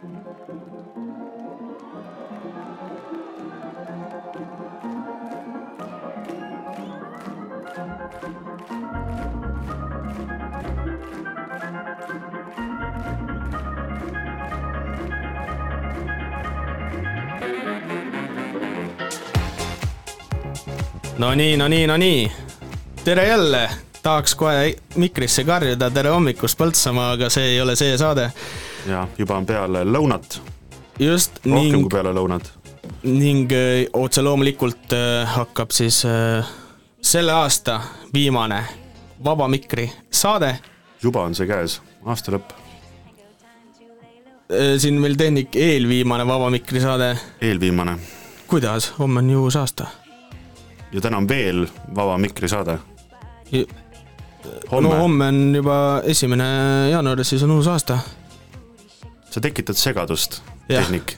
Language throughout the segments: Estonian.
no nii, no nii, no nii. tere jälle, tahaks kohe mikrisse karjuda tere hommikust Põltsamaa, aga see ei ole see saade. Ja juba on peale lõunat. just. rohkem ning, kui peale lõunat. ning öö, otse loomulikult öö, hakkab siis öö, selle aasta viimane Vaba Mikri saade. juba on see käes, aasta lõpp. siin meil tehnik, eelviimane Vaba Mikri saade. eelviimane. kuidas, homme on ju uus aasta ja täna on veel Vaba Mikri saade. no homme on juba esimene jaanuar, siis on uus aasta. Sa tekitad segadust, tehnik.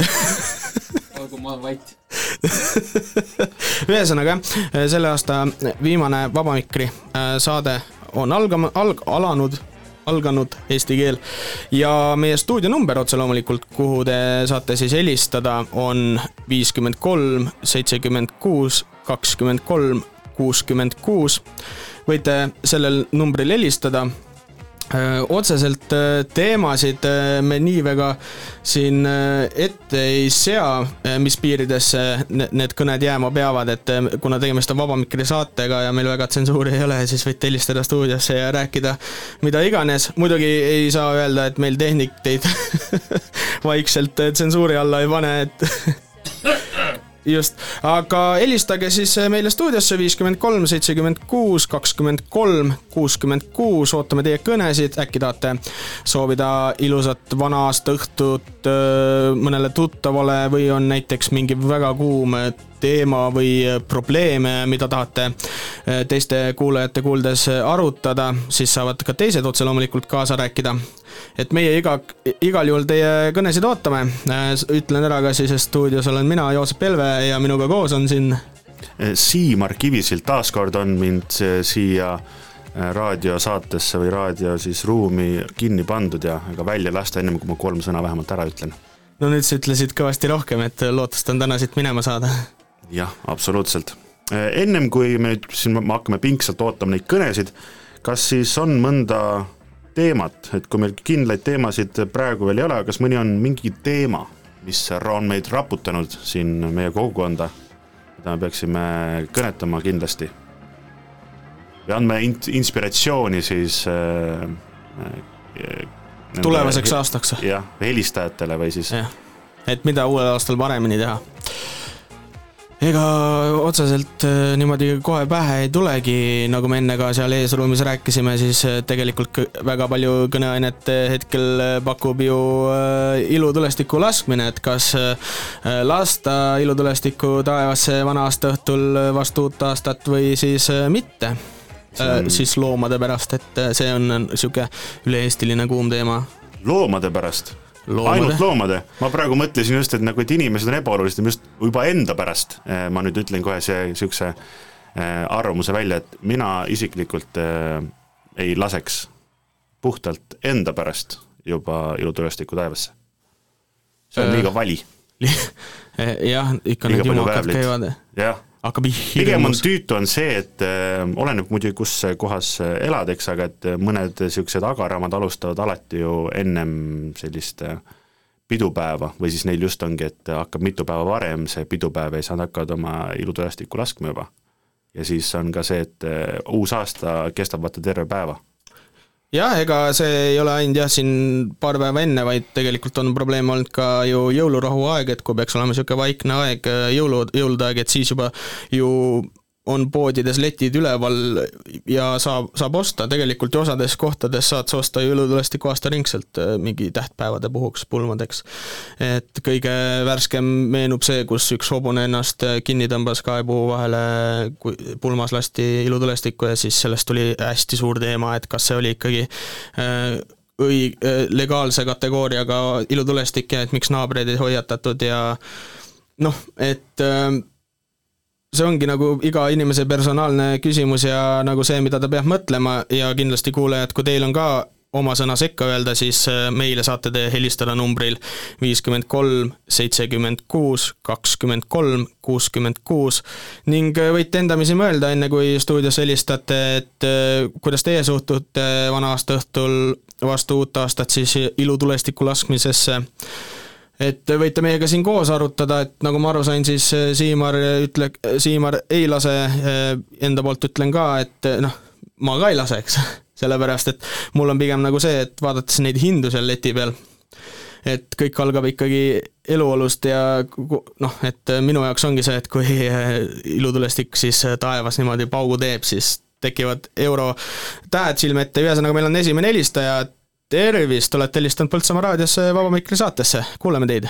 Olgu, ma olen vait. Ühesõnaga jah, selle aasta viimane Vaba Mikri äh, saade on algama, alg-, alanud alganud eesti keel. Ja meie stuudionumber otse loomulikult, kuhu te saate siis helistada, on viiskümmend kolm, seitsekümmend kuus, kakskümmend kolm, kuuskümmend kuus. võite sellel numbril helistada otseselt teemasid me nii väga siin ette ei sea, mis piiridesse need kõned jääma peavad, et kuna tegemist on Vaba Mikri saatega ja meil väga tsensuuri ei ole, siis võite helistada stuudiosse ja rääkida mida iganes. muidugi ei saa öelda, et meil tehnik teid vaikselt tsensuuri alla ei pane, et just, aga helistage siis meile stuudiosse viiskümmend kolm, seitsekümmend kuus, kakskümmend kolm, kuuskümmend kuus, ootame teie kõnesid, äkki tahate soovida ilusat vana aasta õhtut mõnele tuttavale või on näiteks mingi väga kuum teema või probleeme, mida tahate teiste kuulajate kuuldes arutada, siis saavad ka teised otse loomulikult kaasa rääkida et meie iga, igal juhul teie kõnesid ootame. ütlen ära ka siis, et stuudios olen mina, Joosep Pelve ja minuga koos on siin. Siimar Kivisild, taaskord on mind siia äh, raadiosaatesse või raadio siis ruumi kinni pandud ja ega välja lasta, ennem kui ma kolm sõna vähemalt ära ütlen. no nüüd sa ütlesid kõvasti rohkem, et lootust on täna siit minema saada. Jah, absoluutselt. Äh, ennem kui me nüüd siin hakkame pingsalt ootama neid kõnesid, kas siis on mõnda teemat, et kui meil kindlaid teemasid praegu veel ei ole, kas mõni on mingi teema, mis on meid raputanud siin meie kogukonda, mida me peaksime kõnetama kindlasti? või andma inspiratsiooni siis äh, äh, tulevaseks aastaks? jah, helistajatele või siis. et mida uuel aastal paremini teha ega otseselt äh, niimoodi kohe pähe ei tulegi, nagu me enne ka seal eesruumis rääkisime, siis äh, tegelikult väga palju kõneainet hetkel äh, pakub ju ilutulestiku laskmine, et kas lasta ilutulestikku taevasse vana aasta õhtul vastu uut aastat või siis mitte. On... siis loomade pärast, et see on niisugune üle-eestiline kuum teema. loomade pärast? Loomade. ainult loomade, ma praegu mõtlesin just, et nagu, et inimesed on ebaolulised just juba enda pärast, eh, ma nüüd ütlen kohe see, niisuguse eh, arvamuse välja, et mina isiklikult äh, ei laseks puhtalt enda pärast juba ilutulestikku taevasse. see on liiga vali jah, ikka need jumakad käivad. jah hakkab pigem on tüütu on see, et äh, oleneb muidugi, kus kohas elad, eks, aga et mõned niisugused agaramad alustavad alati ju ennem sellist äh, pidupäeva või siis neil just ongi, et hakkab mitu päeva varem see pidupäev ja siis nad hakkavad oma ilutulestikku laskma juba. ja siis on ka see, et äh, uus aasta kestab vaata terve päeva jah, ega see ei ole ainult jah, siin paar päeva enne, vaid tegelikult on probleem olnud ka ju jõulurahu aeg, et kui peaks olema niisugune vaikne aeg, jõulu, jõulude aeg, et siis juba ju on poodides letid üleval ja saab, saab osta, tegelikult ju osades kohtades saad sa osta jõulutulestikku aastaringselt äh, mingi tähtpäevade puhuks pulmadeks. et kõige värskem meenub see, kus üks hobune ennast äh, kinni tõmbas kaepuu vahele, kui pulmas lasti ilutulestikku ja siis sellest tuli hästi suur teema, et kas see oli ikkagi äh, õi-, legaalse kategooriaga ilutulestik ja et miks naabreid ei hoiatatud ja noh, et see ongi nagu iga inimese personaalne küsimus ja nagu see, mida ta peab mõtlema ja kindlasti kuulajad, kui teil on ka oma sõna sekka öelda, siis meile saate te helistada numbril viiskümmend kolm, seitsekümmend kuus, kakskümmend kolm, kuuskümmend kuus ning võite endamisi mõelda, enne kui stuudios helistate, et kuidas teie suhtute vana aasta õhtul vastu uut aastat siis ilutulestiku laskmisesse et võite meiega siin koos arutada, et nagu ma aru sain, siis eh, Siimar ütle, Siimar ei lase, eh, enda poolt ütlen ka, et eh, noh, ma ka ei laseks, sellepärast et mul on pigem nagu see, et vaadates neid hindu seal leti peal, et kõik algab ikkagi eluolust ja noh, et minu jaoks ongi see, et kui ilutulestik siis taevas niimoodi paugu teeb, siis tekivad eurotähed silme ette, ühesõnaga meil on esimene helistaja, et tervist, olete helistanud Põltsamaa raadiosse Vaba Mikri saatesse, kuulame teid.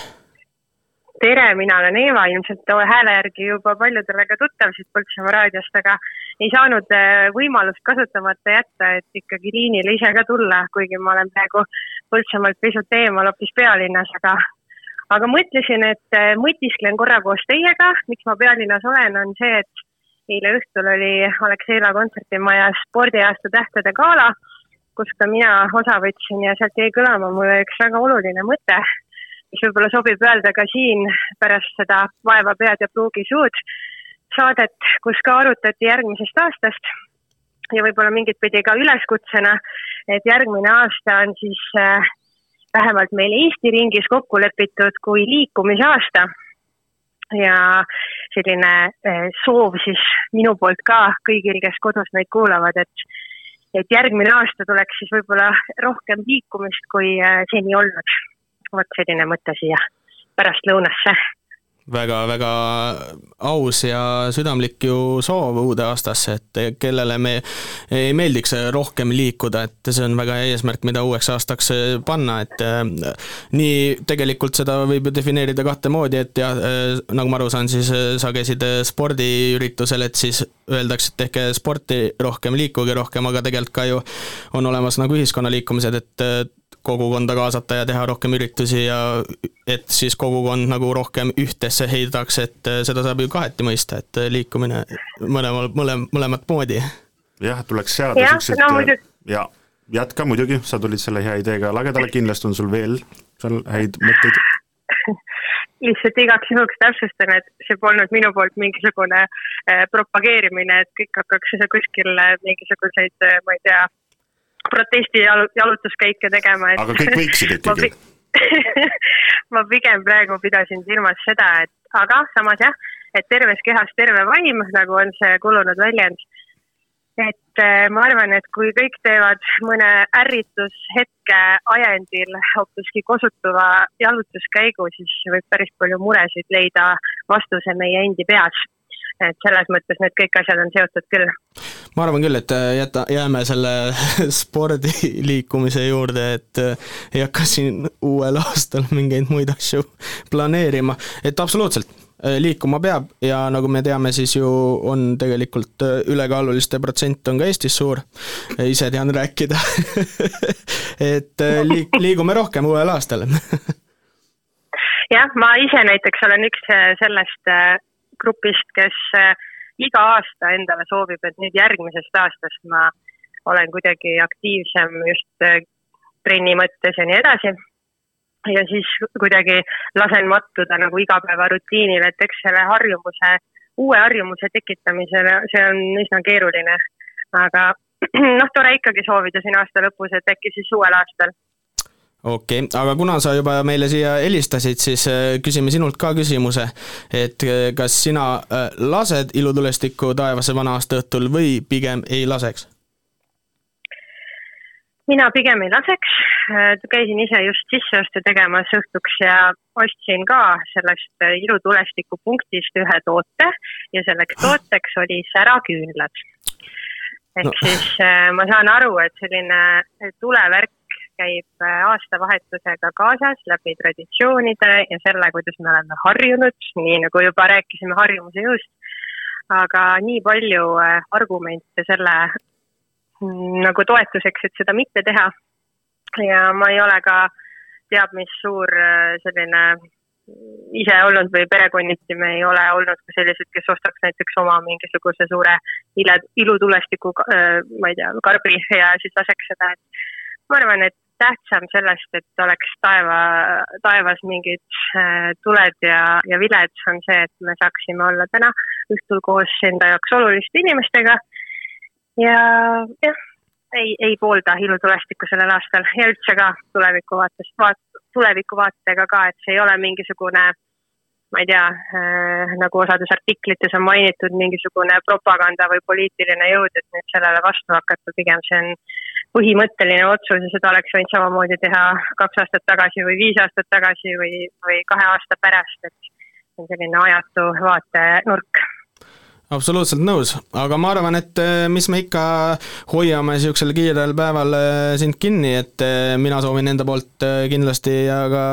tere, mina olen Eeva, ilmselt hääle järgi juba paljudele ka tuttav siit Põltsamaa raadiost, aga ei saanud äh, võimalust kasutamata jätta, et ikkagi liinile ise ka tulla, kuigi ma olen praegu Põltsamaalt pisut eemal hoopis pealinnas, aga aga mõtlesin, et äh, mõtisklen korra koos teiega, miks ma pealinnas olen, on see, et eile õhtul oli Alexela kontserdimajas spordiaasta tähtede gala kus ka mina osa võtsin ja sealt jäi kõlama mulle üks väga oluline mõte, mis võib-olla sobib öelda ka siin pärast seda Vaeva pead ja pruugi suud saadet, kus ka arutati järgmisest aastast ja võib-olla mingit pidi ka üleskutsena, et järgmine aasta on siis äh, vähemalt meil Eesti ringis kokku lepitud kui liikumisaasta. ja selline äh, soov siis minu poolt ka kõigil, kes kodus meid kuulavad, et et järgmine aasta tuleks siis võib-olla rohkem liikumist, kui äh, seni olnud. vot selline mõte siia pärastlõunasse väga-väga aus ja südamlik ju soov uude aastasse, et kellele me ei meeldiks rohkem liikuda, et see on väga hea eesmärk, mida uueks aastaks panna, et äh, nii tegelikult seda võib ju defineerida kahte moodi, et jah, äh, nagu ma aru saan, siis äh, sa käisid spordiüritusel, et siis öeldakse, et tehke sporti rohkem, liikuge rohkem, aga tegelikult ka ju on olemas nagu ühiskonnaliikumised, et kogukonda kaasata ja teha rohkem üritusi ja et siis kogukond nagu rohkem ühtesse heidaks, et äh, seda saab ju kaheti mõista, et äh, liikumine mõlemal, mõlem-, mõlemat moodi. jah, tuleks seada siuksed no, äh, ja jätka muidugi, sa tulid selle hea ideega lagedale, kindlasti on sul veel seal häid mõtteid lihtsalt igaks juhuks täpsustan, et see polnud minu poolt mingisugune äh, propageerimine, et kõik hakkaks kuskil mingisuguseid, ma ei tea, protesti jalutuskäike tegema, et aga kõik võiksid ikkagi ma pigem praegu pidasin silmas seda, et aga samas jah, et terves kehas terve vaim, nagu on see kulunud väljend. et äh, ma arvan, et kui kõik teevad mõne ärritushetke ajendil hoopiski kosutuva jalutuskäigu, siis võib päris palju muresid leida vastuse meie endi peas et selles mõttes need kõik asjad on seotud küll. ma arvan küll, et äh, jäta, jääme selle spordiliikumise juurde, et äh, ei hakka siin uuel aastal mingeid muid asju planeerima, et absoluutselt äh, liikuma peab ja nagu me teame, siis ju on tegelikult ülekaaluliste protsent on ka Eestis suur, ise tean rääkida. Et liik-, liigume rohkem uuel aastal. Jah, ma ise näiteks olen üks sellest grupist, kes äh, iga aasta endale soovib, et nüüd järgmisest aastast ma olen kuidagi aktiivsem just äh, trenni mõttes ja nii edasi. ja siis kuidagi lasen mattuda nagu igapäevarutiinile, et eks selle harjumuse, uue harjumuse tekitamisele, see on üsna keeruline. aga noh, tore ikkagi soovida siin aasta lõpus, et äkki siis uuel aastal okei okay., aga kuna sa juba meile siia helistasid, siis äh, küsime sinult ka küsimuse, et äh, kas sina äh, lased ilutulestikku taevasse vana-aasta õhtul või pigem ei laseks? mina pigem ei laseks, käisin ise just sisseostu tegemas õhtuks ja ostsin ka sellest ilutulestiku punktist ühe toote ja selleks tooteks oli säraküünlad. ehk no. siis ma saan aru, et selline tulevärk käib äh, aastavahetusega kaasas läbi traditsioonide ja selle, kuidas me oleme harjunud, nii nagu juba rääkisime harjumuse jõust. aga nii palju äh, argumente selle mm, nagu toetuseks, et seda mitte teha. ja ma ei ole ka teab mis suur äh, selline ise olnud või perekonniti me ei ole olnud ka sellised, kes ostaks näiteks oma mingisuguse suure ile, ilutulestiku, ma ei tea, karbi ja siis laseks seda, et ma arvan, et tähtsam sellest, et oleks taeva, taevas mingid äh, tuled ja, ja viled, on see, et me saaksime olla täna õhtul koos enda jaoks oluliste inimestega. ja jah, ei, ei poolda ilutulestikku sellel aastal ja üldse ka tuleviku vaatest, vaat-, tuleviku vaatega ka, et see ei ole mingisugune ma ei tea äh,, nagu osades artiklites on mainitud, mingisugune propaganda või poliitiline jõud, et nüüd sellele vastu hakata, pigem see on põhimõtteline otsus ja seda oleks võinud samamoodi teha kaks aastat tagasi või viis aastat tagasi või, või kahe aasta pärast, et see on selline ajatu vaatenurk. Absoluutselt nõus, aga ma arvan, et eh, mis me ikka hoiame niisugusel kiirel päeval eh, sind kinni, et eh, mina soovin enda poolt kindlasti ja ka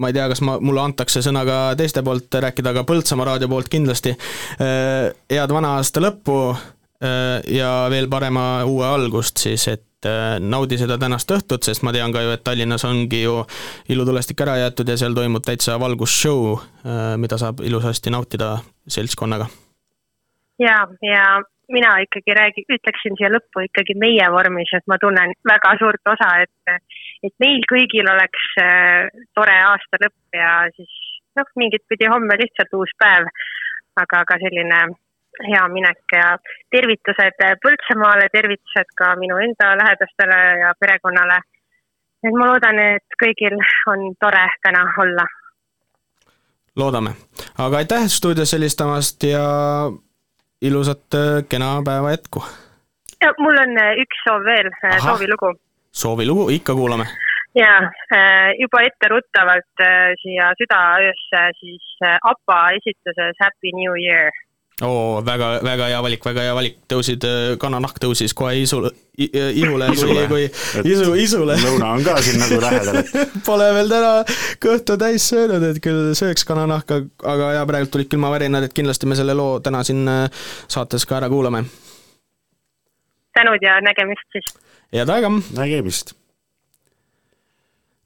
ma ei tea, kas ma, mulle antakse sõna ka teiste poolt rääkida, aga Põltsamaa raadio poolt kindlasti. Head vana aasta lõppu ja veel parema uue algust siis, et naudi seda tänast õhtut, sest ma tean ka ju, et Tallinnas ongi ju ilutulestik ära jäetud ja seal toimub täitsa valgusshow, mida saab ilusasti nautida seltskonnaga. Ja, ja mina ikkagi räägi, ütleksin siia lõppu ikkagi meie vormis, et ma tunnen väga suurt osa, et, et meil kõigil oleks äh, tore aasta lõpp ja siis noh, mingit pidi homme lihtsalt uus päev, aga ka selline hea minek ja tervitused Põltsamaale, tervitused ka minu enda lähedastele ja perekonnale. et ma loodan, et kõigil on tore täna olla. loodame, aga aitäh stuudios helistamast ja ilusat äh, kena päeva jätku! mul on äh, üks soov veel, äh, soovilugu. soovilugu, ikka kuulame. jaa, juba etteruttavalt siia südaöösse siis APA esituses Happy New Year oo, väga, väga hea valik, väga hea valik, tõusid, äh, kananahk tõusis kohe isule, ihule, kui, kui isu, isule. lõuna on ka siin nagu lähedal, Pole veel täna kõhtu täis söönud, et küll sööks kananahka, aga jaa, praegu tulid külmavärinad, et kindlasti me selle loo täna siin äh, saates ka ära kuulame. tänud ja nägemist siis! head aega! nägemist!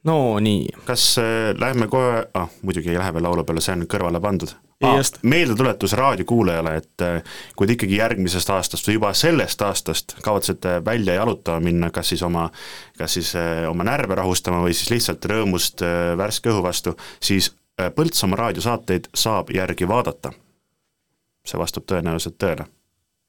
No nii. kas äh, läheme kohe, ah muidugi ei lähe veel laulu peale, see on kõrvale pandud. Ah, meeldetuletus raadiokuulajale, et äh, kui te ikkagi järgmisest aastast või juba sellest aastast kavatsete välja jalutama minna, kas siis oma, kas siis äh, oma närve rahustama või siis lihtsalt rõõmust äh, värske õhu vastu, siis äh, Põltsamaa raadiosaateid saab järgi vaadata. see vastab tõenäoliselt tõele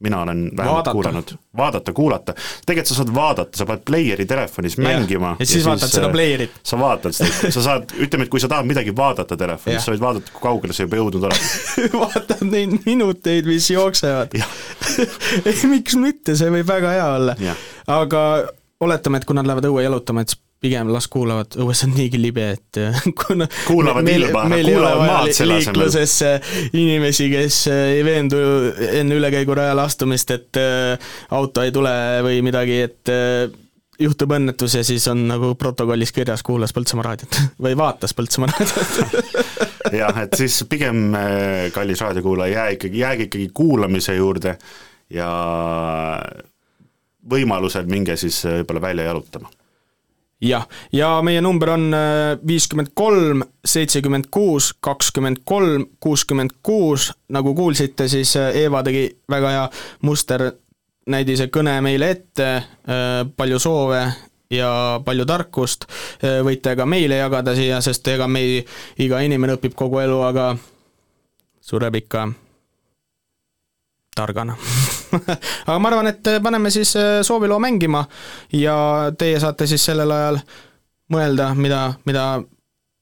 mina olen vähemalt kuulanud, vaadata, kuulata, tegelikult sa saad vaadata, sa paned player'i telefonis mängima. ja siis vaatad seda äh, player'it. sa vaatad seda, sa saad, ütleme, et kui sa tahad midagi vaadata telefonis, sa võid vaadata, kui kaugele sa juba jõudnud oled. vaatad neid minuteid, mis jooksevad. ei, miks mitte, see võib väga hea olla. Aga oletame, et kui nad lähevad õue jalutama, et siis pigem las kuulavad, õues on niigi libe, et kuna Kuulavad meil, ilma, kuulavad maad selle asemel. liiklusesse inimesi, kes ei veendu enne ülekäigurajale astumist, et äh, auto ei tule või midagi, et äh, juhtub õnnetus ja siis on nagu protokollis kirjas, kuulas Põltsamaa raadiot või vaatas Põltsamaa raadiot jah, et siis pigem, äh, kallis raadiokuulaja, jää ikkagi, jääge ikkagi kuulamise juurde ja võimalusel minge siis äh, võib-olla välja jalutama. Jah, ja meie number on äh, viiskümmend kolm, seitsekümmend kuus, kakskümmend kolm, kuuskümmend kuus, nagu kuulsite, siis äh, Eeva tegi väga hea musternäidise kõne meile ette, palju soove ja palju tarkust, võite ka meile jagada siia, sest ega me ei, iga inimene õpib kogu elu, aga sureb ikka targana aga ma arvan, et paneme siis äh, sooviloo mängima ja teie saate siis sellel ajal mõelda, mida, mida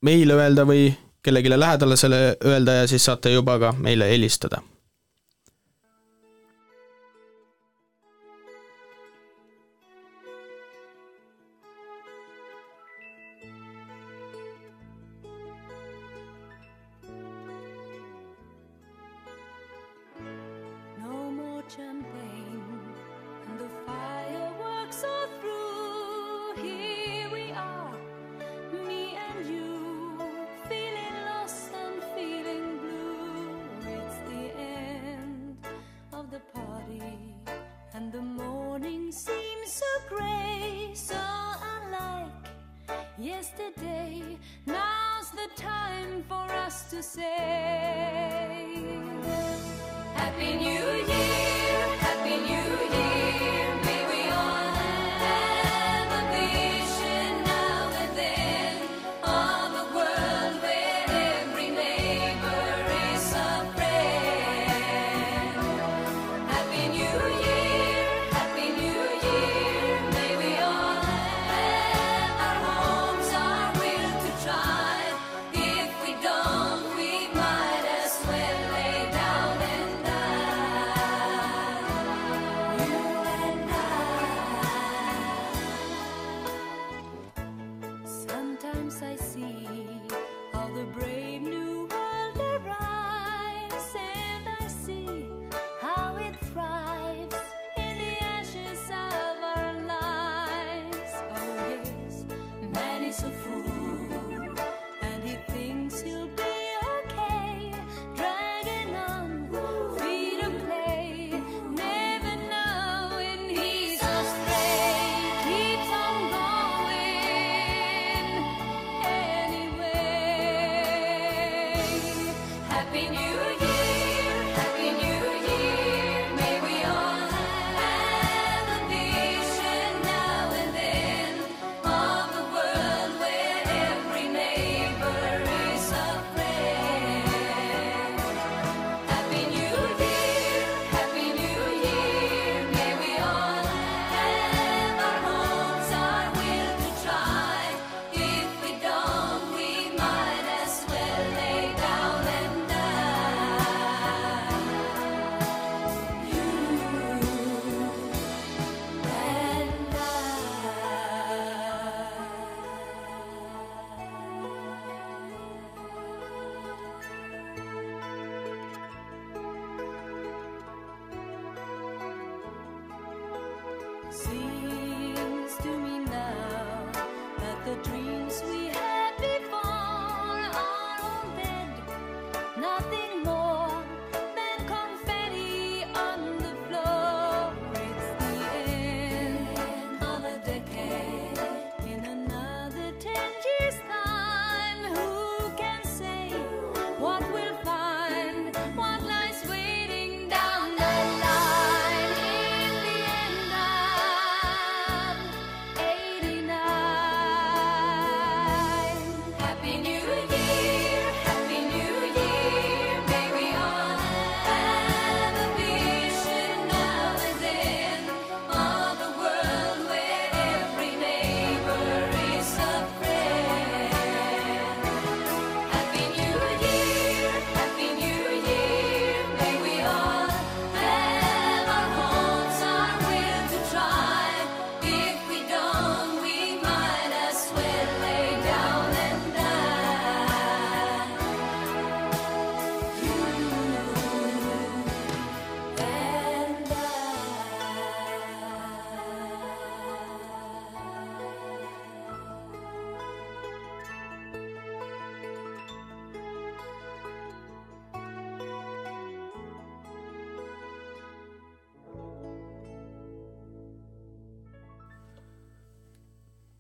meile öelda või kellelegi lähedale selle öelda ja siis saate juba ka meile helistada.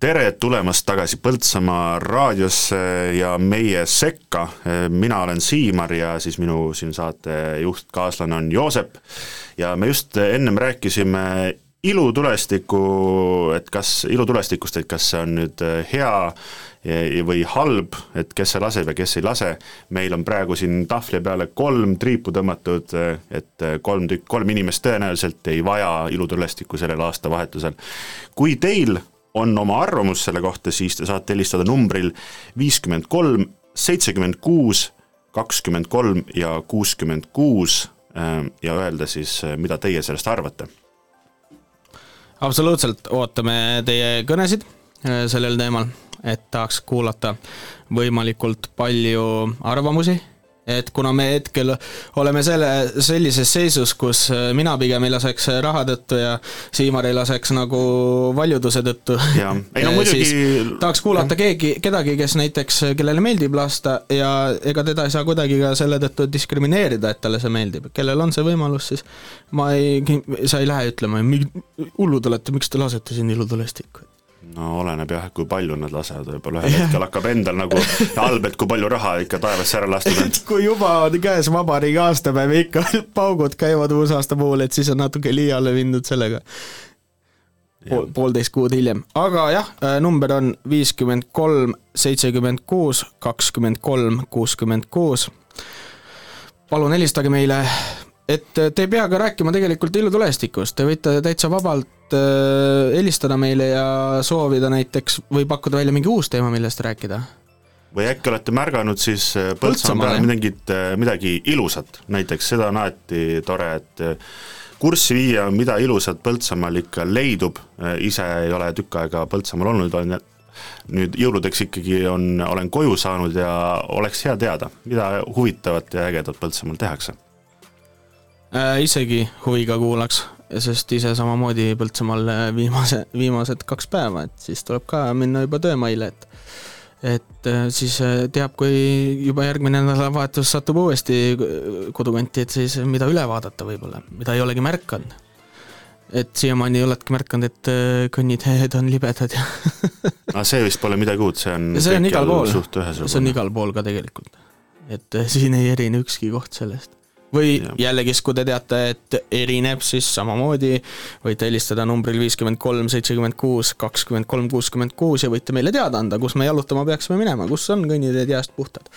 Tere tulemast tagasi Põltsamaa raadiosse ja meie sekka, mina olen Siimar ja siis minu siin saatejuht, kaaslane on Joosep. Ja me just ennem rääkisime ilutulestiku, et kas, ilutulestikust, et kas see on nüüd hea või halb, et kes see laseb ja kes ei lase, meil on praegu siin tahvli peale kolm triipu tõmmatud, et kolm tükk, kolm inimest tõenäoliselt ei vaja ilutulestikku sellel aastavahetusel. kui teil on oma arvamus selle kohta, siis te saate helistada numbril viiskümmend kolm, seitsekümmend kuus, kakskümmend kolm ja kuuskümmend kuus ja öelda siis, mida teie sellest arvate. absoluutselt ootame teie kõnesid äh, sellel teemal, et tahaks kuulata võimalikult palju arvamusi et kuna me hetkel oleme selle, sellises seisus, kus äh, mina pigem ei laseks raha tõttu ja Siimar ei laseks nagu valjuduse tõttu, ei no muidugi tahaks kuulata keegi, kedagi, kes näiteks, kellele meeldib lasta ja ega teda ei saa kuidagi ka selle tõttu diskrimineerida, et talle see meeldib, kellel on see võimalus, siis ma ei, sa ei lähe ütlema, hullud olete, miks te lasete siin ilutulestikku no oleneb jah, kui palju nad lasevad, võib-olla ühel hetkel hakkab endal nagu halb, et kui palju raha ikka taevasse ära lastud on. kui juba on käes vabariigi aastapäev ja ikka paugud käivad uusaasta puhul, et siis on natuke liiale mindud sellega. Pool, poolteist kuud hiljem, aga jah, number on viiskümmend kolm, seitsekümmend kuus, kakskümmend kolm, kuuskümmend kuus. palun helistage meile, et te ei pea ka rääkima tegelikult ilutulestikust, te võite täitsa vabalt äh, helistada meile ja soovida näiteks või pakkuda välja mingi uus teema, millest rääkida. või äkki olete märganud siis Põltsamaa peal mingit, midagi ilusat, näiteks seda on alati tore, et kurssi viia, mida ilusat Põltsamaal ikka leidub, ise ei ole tükk aega Põltsamaal olnud, olen nüüd jõuludeks ikkagi on, olen koju saanud ja oleks hea teada, mida huvitavat ja ägedat Põltsamaal tehakse äh,. isegi huviga kuulaks, sest ise samamoodi Põltsamaal viimase, viimased kaks päeva, et siis tuleb ka minna juba töömaile, et et siis teab, kui juba järgmine nädalavahetus satub uuesti kodukanti, et siis mida üle vaadata võib-olla, mida ei olegi märganud. et siiamaani oledki märganud, et kõnniteed on libedad ja aga see vist pole midagi uut, see on see on igal pool, see on igal pool ka tegelikult. et äh, siin ei erine ükski koht sellest. Või Jah. jällegi, kui te teate, et erineb, siis samamoodi võite helistada numbril viiskümmend kolm, seitsekümmend kuus, kakskümmend kolm, kuuskümmend kuus ja võite meile teada anda, kus me jalutama peaksime minema, kus on kõnniteed jääst puhtad.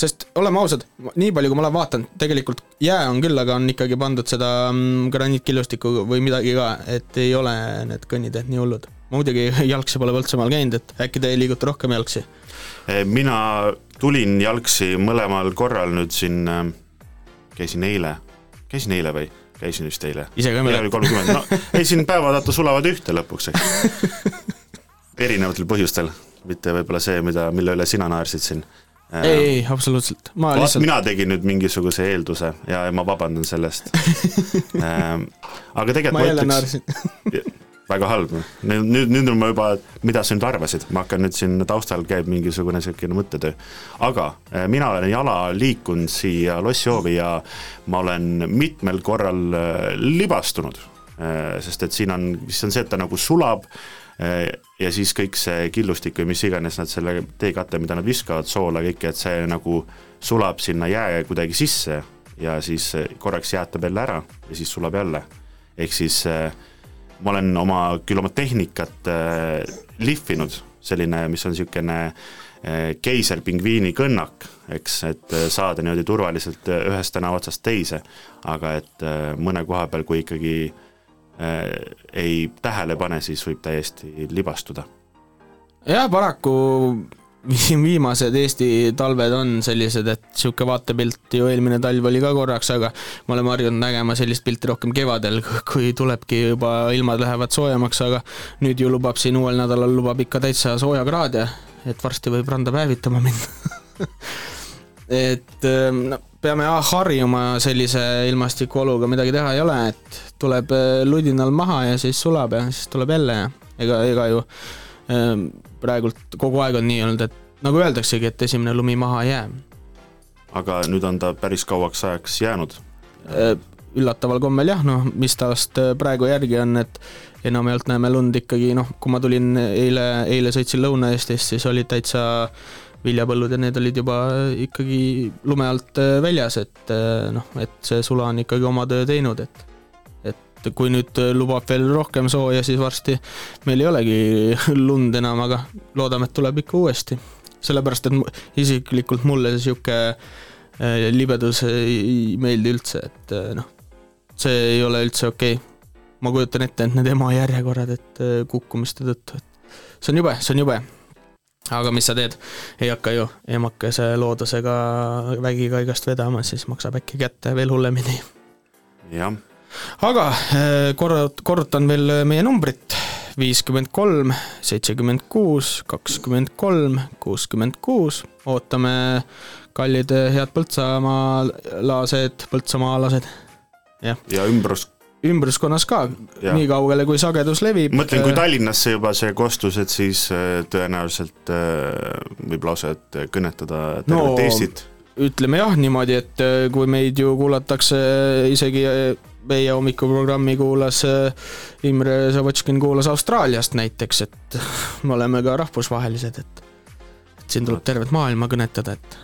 sest oleme ausad, nii palju, kui ma olen vaadanud, tegelikult jää on küll, aga on ikkagi pandud seda mm, graniitkillustikku või midagi ka, et ei ole need kõnniteed nii hullud. ma muidugi jalgsi pole Põltsamaal käinud, et äkki te liigute rohkem jalgsi? mina tulin jalgsi mõlemal korral nüüd siin, käisin eile, käisin eile või? käisin vist eile. ise ka ei mäleta kolmkümmend, no ei siin päevad vaata sulavad ühte lõpuks, eks. erinevatel põhjustel, mitte võib-olla see, mida, mille üle sina naersid siin. ei, ei absoluutselt, ma vaat lihtsalt, mina tegin nüüd mingisuguse eelduse ja ma vabandan sellest ähm,. aga tegelikult ma ma, jälle ütleks, naersin. Väga halb, nüüd, nüüd, on ma juba, mida sa nüüd arvasid, ma hakkan nüüd siin taustal käib mingisugune niisugune mõttetöö. aga äh, mina olen jala liikunud siia lossihoovi ja ma olen mitmel korral äh, libastunud, sest et siin on, siis on see, et ta nagu sulab äh, ja siis kõik see killustik või mis iganes nad selle teekatte, mida nad viskavad, soola kõike, et see nagu sulab sinna jää kuidagi sisse ja siis äh, korraks jäätab jälle ära ja siis sulab jälle. ehk siis äh, ma olen oma, küll oma tehnikat äh, lihvinud, selline, mis on niisugune äh, keiserpingviini kõnnak, eks, et äh, saada niimoodi turvaliselt ühest tänava otsast teise, aga et mõne koha peal, kui ikkagi ei tähele pane, siis võib täiesti libastuda. jah, paraku viimased Eesti talved on sellised, et niisugune vaatepilt ju eelmine talv oli ka korraks, aga me oleme harjunud nägema sellist pilti rohkem kevadel, kui tulebki juba ilmad lähevad soojemaks, aga nüüd ju lubab siin uuel nädalal lubab ikka täitsa sooja kraade, et varsti võib randa päevitama minna. et ähm, no, peame jah harjuma sellise ilmastikuoluga, midagi teha ei ole, et tuleb äh, ludinal maha ja siis sulab ja siis tuleb jälle ja ega, ega ju ähm, praegult kogu aeg on nii olnud, et nagu öeldaksegi, et esimene lumi maha ei jää. aga nüüd on ta päris kauaks ajaks jäänud. Äh, üllataval kombel jah, noh, mis tast äh, praegu järgi on, et enamjaolt näeme lund ikkagi noh, kui ma tulin eile, eile sõitsin Lõuna-Eestist, siis olid täitsa viljapõllud ja need olid juba ikkagi lume alt äh, väljas, et äh, noh, et see sula on ikkagi oma töö teinud, et et kui nüüd lubab veel rohkem sooja, siis varsti meil ei olegi lund enam, aga loodame, et tuleb ikka uuesti. sellepärast, et isiklikult mulle sihuke äh, libedus ei meeldi üldse, et äh, noh, see ei ole üldse okei okay.. ma kujutan ette, et need ema järjekorrad, et äh, kukkumiste tõttu, et see on jube, see on jube. aga mis sa teed, ei hakka ju emakese loodusega vägiga igast vedama, siis maksab äkki kätte veel hullemini jah, aga äh, korra, korrutan veel meie numbrit, viiskümmend kolm, seitsekümmend kuus, kakskümmend kolm, kuuskümmend kuus, ootame kallid äh, head põltsamaalased, põltsamaalased ja ümbrus, ümbruskonnas ka, Jah. nii kaugele kui sagedus levib. mõtlen, kui Tallinnasse juba see kostus, et siis äh, tõenäoliselt äh, võib lausa, et kõnetada tervet No, Eestit. ütleme jah niimoodi, et äh, kui meid ju kuulatakse, isegi äh, meie hommikuprogrammi kuulas äh, Imre Savotškin kuulas Austraaliast näiteks, et me oleme ka rahvusvahelised, et et siin tuleb tervet maailma kõnetada, et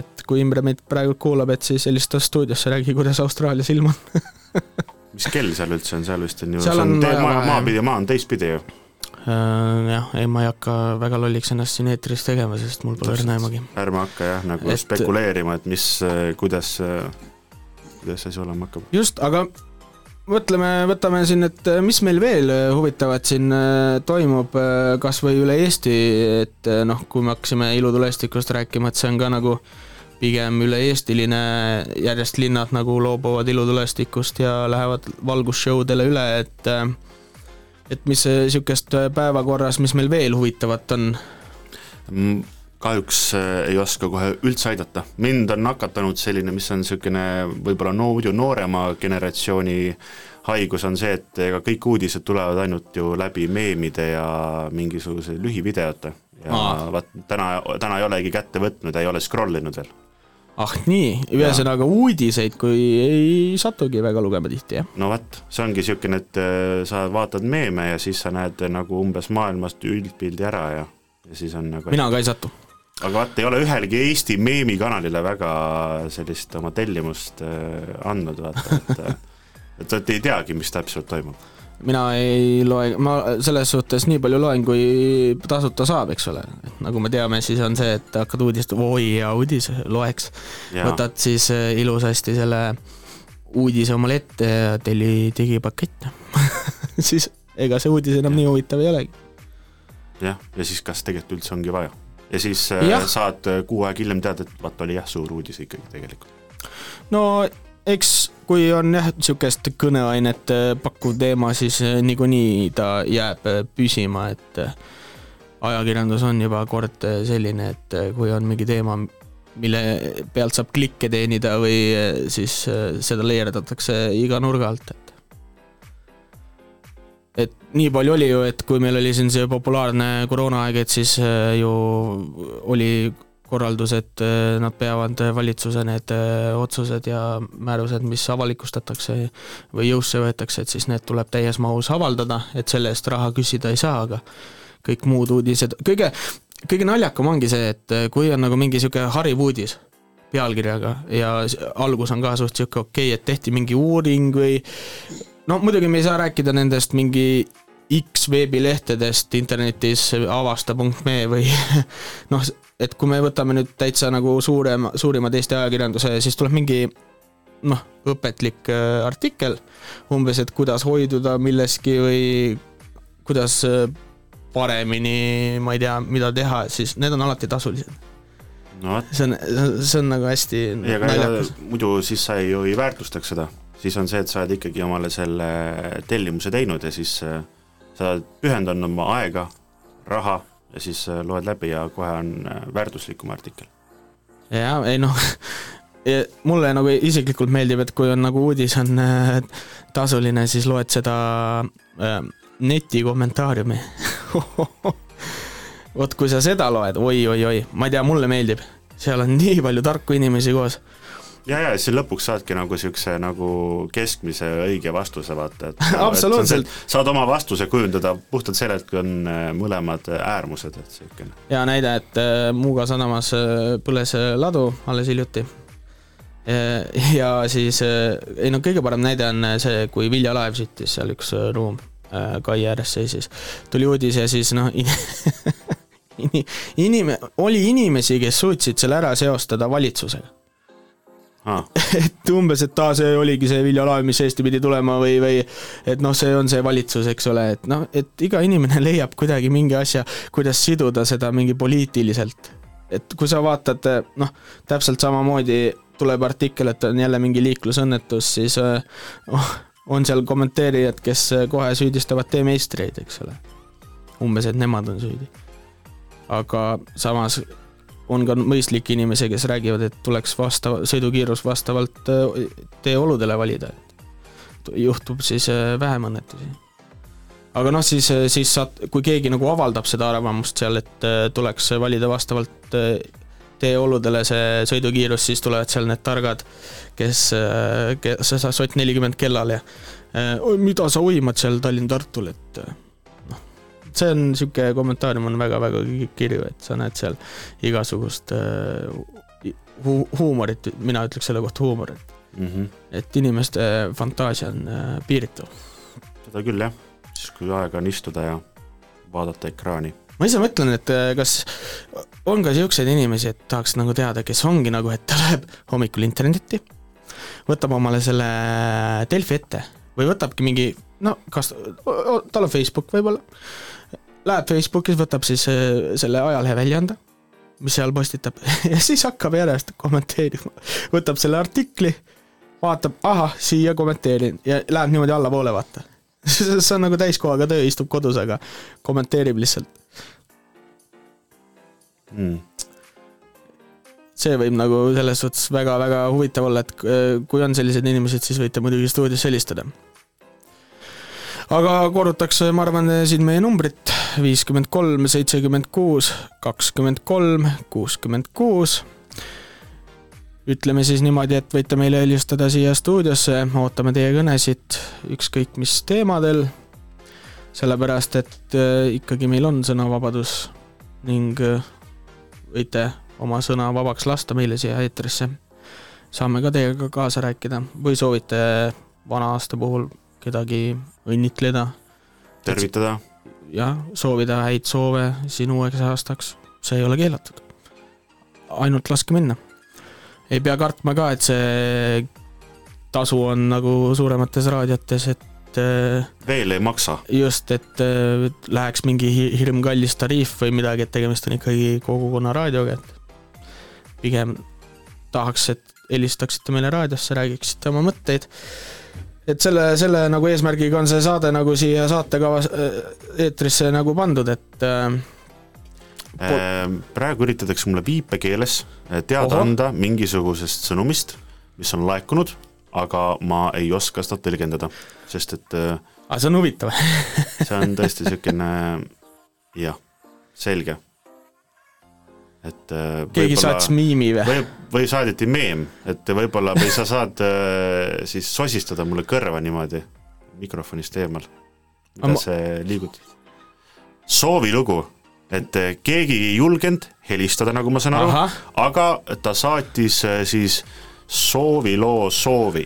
et kui Imre meid praegu kuulab, et siis helista stuudiosse, räägi, kuidas Austraalias ilm on. mis kell seal üldse on, seal vist on ju, Seal see on on maa, maapidi, maa on teistpidi ju. Äh, jah, ei ma ei hakka väga lolliks ennast siin eetris tegema, sest mul pole õrna aimugi. ärme hakka jah, nagu Et- et... spekuleerima, et mis, kuidas, kuidas see asi olema hakkab. just, aga mõtleme, võtame siin, et äh, mis meil veel äh, huvitavat siin äh, toimub, kas või üle Eesti, et noh, kui me hakkasime ilutulestikust rääkima, et see on ka nagu pigem üle-eestiline, järjest linnad nagu loobuvad ilutulestikust ja lähevad valgusshowdele üle, et et mis niisugust päevakorras, mis meil veel huvitavat on? Kahjuks äh, ei oska kohe üldse aidata, mind on nakatanud selline, mis on niisugune võib-olla no muidu noorema generatsiooni haigus on see, et ega kõik uudised tulevad ainult ju läbi meemide ja mingisuguse lühivideote. ja Aa. vaat täna, täna ei olegi kätte võtnud ja ei ole scroll inud veel. ah nii, ühesõnaga uudiseid, kui ei satugi väga lugema tihti, jah? no vot, see ongi niisugune, et äh, sa vaatad meeme ja siis sa näed nagu umbes maailmast üldpildi ära ja, ja siis on nagu mina ka ei satu. Aga vaat ei ole ühelegi Eesti meemikanalile väga sellist oma tellimust äh, andnud, vaata, et et, et ei teagi, mis täpselt toimub. mina ei loe, ma selles suhtes nii palju loen, kui tasuta saab, eks ole. nagu me teame, siis on see, et hakkad uudist, oi hea uudis, loeks. võtad siis äh, ilusasti selle uudise omale ette ja telli digipakett siis ega see uudis enam nii huvitav ei olegi. jah, ja siis kas tegelikult üldse ongi vaja. Ja siis äh, Jah. saad äh, kuu aega hiljem teada, et vaat oli jah, suur uudis ikkagi tegelikult. no eks kui on jah, niisugust kõneainet äh, pakkuv teema, siis niikuinii ta jääb püsima, et ajakirjandus on juba kord selline, et kui on mingi teema, mille pealt saab klikke teenida või siis seda leierdatakse iga nurga alt, et et nii palju oli ju, et kui meil oli siin see populaarne koroonaaeg, et siis äh, ju oli korraldus, et äh, nad peavad valitsuse need äh, otsused ja määrused, mis avalikustatakse või jõusse võetakse, et siis need tuleb täies mahus avaldada, et selle eest raha küsida ei saa, aga kõik muud uudised, kõige, kõige naljakam ongi see, et kui on nagu mingi niisugune hariv uudis pealkirjaga ja algus on ka suht niisugune okei okay,, et tehti mingi uuring või no muidugi me ei saa rääkida nendest mingi X veebilehtedest internetis avasta.me või noh, et kui me võtame nüüd täitsa nagu suurema, suurimad Eesti ajakirjanduse, siis tuleb mingi noh, õpetlik äh, artikkel umbes, et kuidas hoiduda millestki või kuidas äh, paremini, ma ei tea, mida teha, siis need on alati tasulised. no see on, see on nagu hästi naljakas. muidu siis sa ju ei väärtustaks seda, siis on see, et sa oled ikkagi omale selle tellimuse teinud ja siis äh, sa oled pühendanud oma aega, raha ja siis äh, loed läbi ja kohe on äh, väärtuslikum artikkel. jaa, ei noh, mulle nagu isiklikult meeldib, et kui on nagu uudis on äh, tasuline, siis loed seda äh, neti kommentaariumi. vot kui sa seda loed oi,, oi-oi-oi, ma ei tea, mulle meeldib, seal on nii palju tarku inimesi koos. ja, ja siis lõpuks saadki nagu niisuguse nagu keskmise õige vastuse, vaata, et Absoluutselt. saad oma vastuse kujundada puhtalt sellelt, kui on äh, mõlemad äärmused, et niisugune. hea näide, et äh, Muuga sadamas äh, põles äh, ladu alles hiljuti. ja siis, ei no kõige parem näide on äh, see, kui Vilja Laev sõitis seal üks äh, ruum äh, kai ääres seisis. tuli uudis ja siis noh, inim-, oli inimesi, kes suutsid selle ära seostada valitsusega. Ah, et umbes, et aa, see oligi see Vilja Laev, mis Eesti pidi tulema või, või et noh, see on see valitsus, eks ole, et noh, et iga inimene leiab kuidagi mingi asja, kuidas siduda seda mingi poliitiliselt. et kui sa vaatad, noh, täpselt samamoodi tuleb artikkel, et on jälle mingi liiklusõnnetus, siis äh, oh, on seal kommenteerijad, kes äh, kohe süüdistavad teemeistreid, eks ole. umbes, et nemad on süüdi. aga samas on ka mõistlikke inimesi, kes räägivad, et tuleks vastav, sõidukiirus vastavalt äh, teeoludele valida, et juhtub siis äh, vähem õnnetusi. aga noh, siis, siis saad, kui keegi nagu avaldab seda arvamust seal, et äh, tuleks valida vastavalt äh, teeoludele see sõidukiirus, siis tulevad seal need targad, kes, kes sa sott nelikümmend kellal ja äh, "Oi, mida sa uimad seal Tallinn-Tartul, et äh, see on niisugune kommentaarium on väga-väga kirju, et sa näed seal igasugust äh, hu- huumorit, mina ütleks selle kohta huumor, et mm -hmm. et inimeste fantaasia on äh, piiritu. seda küll jah, siis kui aega on istuda ja vaadata ekraani. ma ise mõtlen, et äh, kas on ka siukseid inimesi, et tahaks nagu teada, kes ongi nagu, et ta läheb hommikul internetti, võtab omale selle Delfi ette või võtabki mingi, no kas, tal on Facebook võib-olla, läheb Facebookis, võtab siis äh, selle ajalehe väljaande, mis seal postitab ja siis hakkab järjest kommenteerima, võtab selle artikli, vaatab, ahah, siia kommenteerin ja läheb niimoodi allapoole, vaata. see on nagu täiskohaga töö, istub kodus, aga kommenteerib lihtsalt. mm.. see võib nagu selles suhtes väga-väga huvitav olla, et äh, kui on sellised inimesed, siis võite muidugi stuudios helistada. aga korrutaks, ma arvan, siin meie numbrit viiskümmend kolm, seitsekümmend kuus, kakskümmend kolm, kuuskümmend kuus. ütleme siis niimoodi, et võite meile helistada siia stuudiosse, ootame teie kõnesid ükskõik mis teemadel. sellepärast, et äh, ikkagi meil on sõnavabadus ning äh, võite oma sõna vabaks lasta meile siia eetrisse. saame ka teiega kaasa rääkida või soovite vana aasta puhul kedagi õnnitleda, tervitada, jah, soovida häid soove sinu uueks aastaks, see ei ole keelatud. ainult laske minna. ei pea kartma ka, et see tasu on nagu suuremates raadiotes, et äh, veel ei maksa. just, et äh, läheks mingi hi- hirmkallis tariif või midagi, et tegemist on ikkagi kogukonna raadioga, et pigem tahaks, et helistaksite meile raadiosse, räägiksite oma mõtteid et selle, selle nagu eesmärgiga on see saade nagu siia saatekava äh, eetrisse nagu pandud, et äh, Ehm, praegu üritatakse mulle viipekeeles eh, teada Ohoh. anda mingisugusest sõnumist, mis on laekunud, aga ma ei oska seda tõlgendada, sest et aga see on huvitav. see on tõesti niisugune jah, selge. Et eh, keegi saatis miimi või? või, või saadeti meem, et võib-olla või sa saad eh, siis sosistada mulle kõrva niimoodi mikrofonist eemal, mida ma- see liigutab. soovilugu, et eh, keegi ei julgenud helistada, nagu ma saan aru, aga ta saatis siis sooviloo soovi,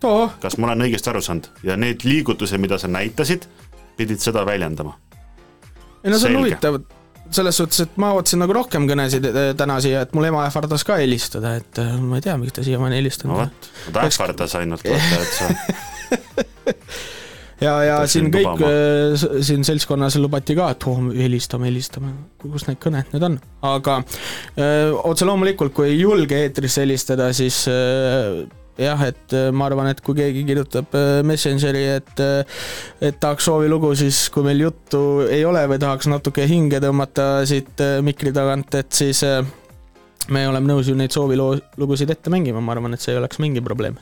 too, kas ma olen õigesti aru saanud ja need liigutused, mida sa näitasid, pidid seda väljendama. ei no see on huvitav, selles suhtes, et ma ootasin nagu rohkem kõnesid äh, täna siia, et mul ema ähvardas ka helistada, et äh, ma ei tea, miks ta siiamaani ei no helistanud. vot, ta ähvardas ainult, vaata, et sa ja, ja siin kõik lubama. s- siin seltskonnas lubati ka, et oh, helistame, helistame, kus need kõned nüüd on, aga öö, otse loomulikult, kui ei julge eetrisse helistada, siis öö, jah, et öö, ma arvan, et kui keegi kirjutab öö, Messengeri, et et tahaks soovilugu, siis kui meil juttu ei ole või tahaks natuke hinge tõmmata siit mikri tagant, et siis me oleme nõus ju neid soovilugusid ette mängima, ma arvan, et see ei oleks mingi probleem.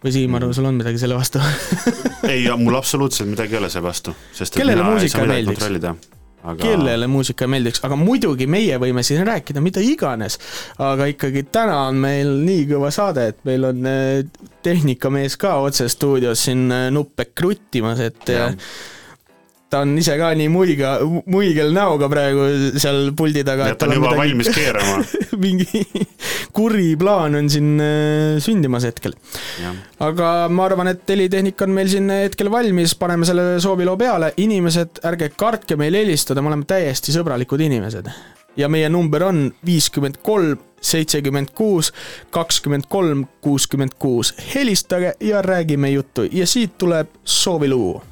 või Siim, arvan, sul on midagi selle vastu? ei, mul absoluutselt midagi ei ole selle vastu, sest Kellele muusika meeldiks? Aga kellele muusika ei meeldiks, aga muidugi meie võime siin rääkida mida iganes, aga ikkagi täna on meil nii kõva saade, et meil on äh, tehnikamees ka otse stuudios siin äh, nuppe kruttimas, et Jah. Ta on ise ka nii muiga, muigel näoga praegu seal puldi taga. ja ta on juba valmis keerama, mingi kuri plaan on siin äh, sündimas hetkel. aga ma arvan, et helitehnika on meil siin hetkel valmis, paneme selle sooviloo peale, inimesed, ärge kartke meil helistada, me oleme täiesti sõbralikud inimesed. ja meie number on viiskümmend kolm, seitsekümmend kuus, kakskümmend kolm, kuuskümmend kuus. helistage ja räägime juttu ja siit tuleb soovilugu.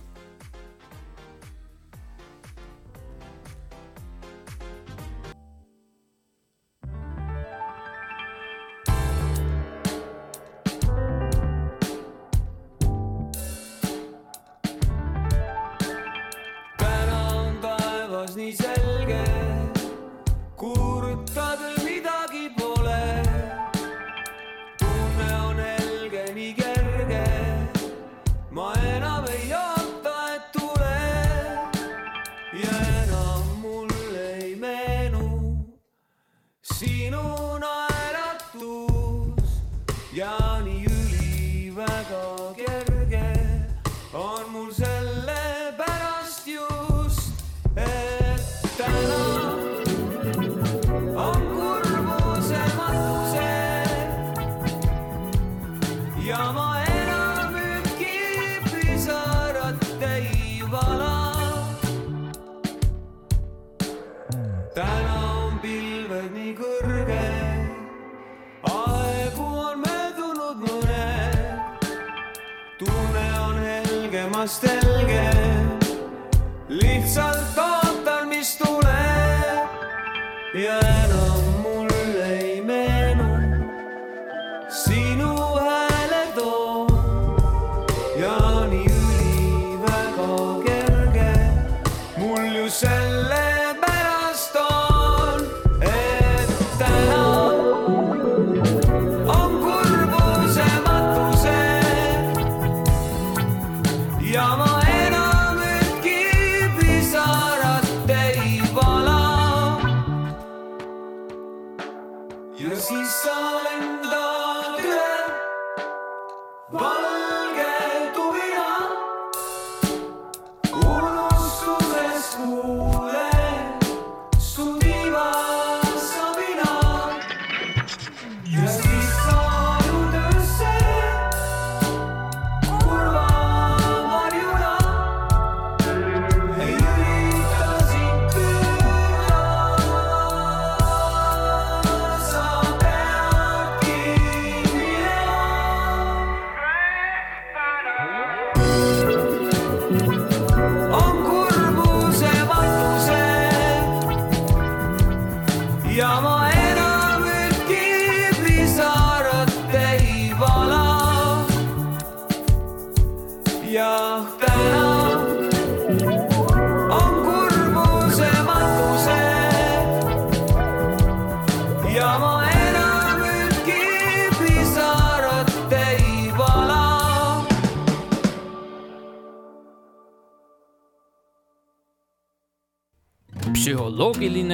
Taevas helgemast helge, lihtsalt ootan, mis tuleb. Ja enam mulle ei meenu. Sinu hääletoon ja nii üliväga kerge. Mul ju sellepärast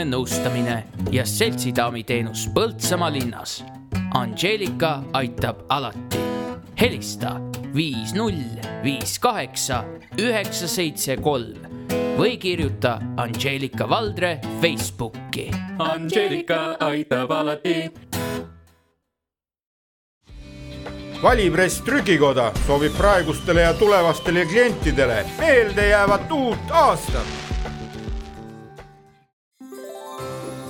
psühholoogiline nõustamine ja seltsidaami teenus Põltsamaa linnas. Angelika aitab alati. helista viis null viis kaheksa üheksa seitse kolm või kirjuta Angelika Valdre Facebooki. Angelika aitab alati valipress Trükikoda soovib praegustele ja tulevastele klientidele meeldejäävat uut aastat.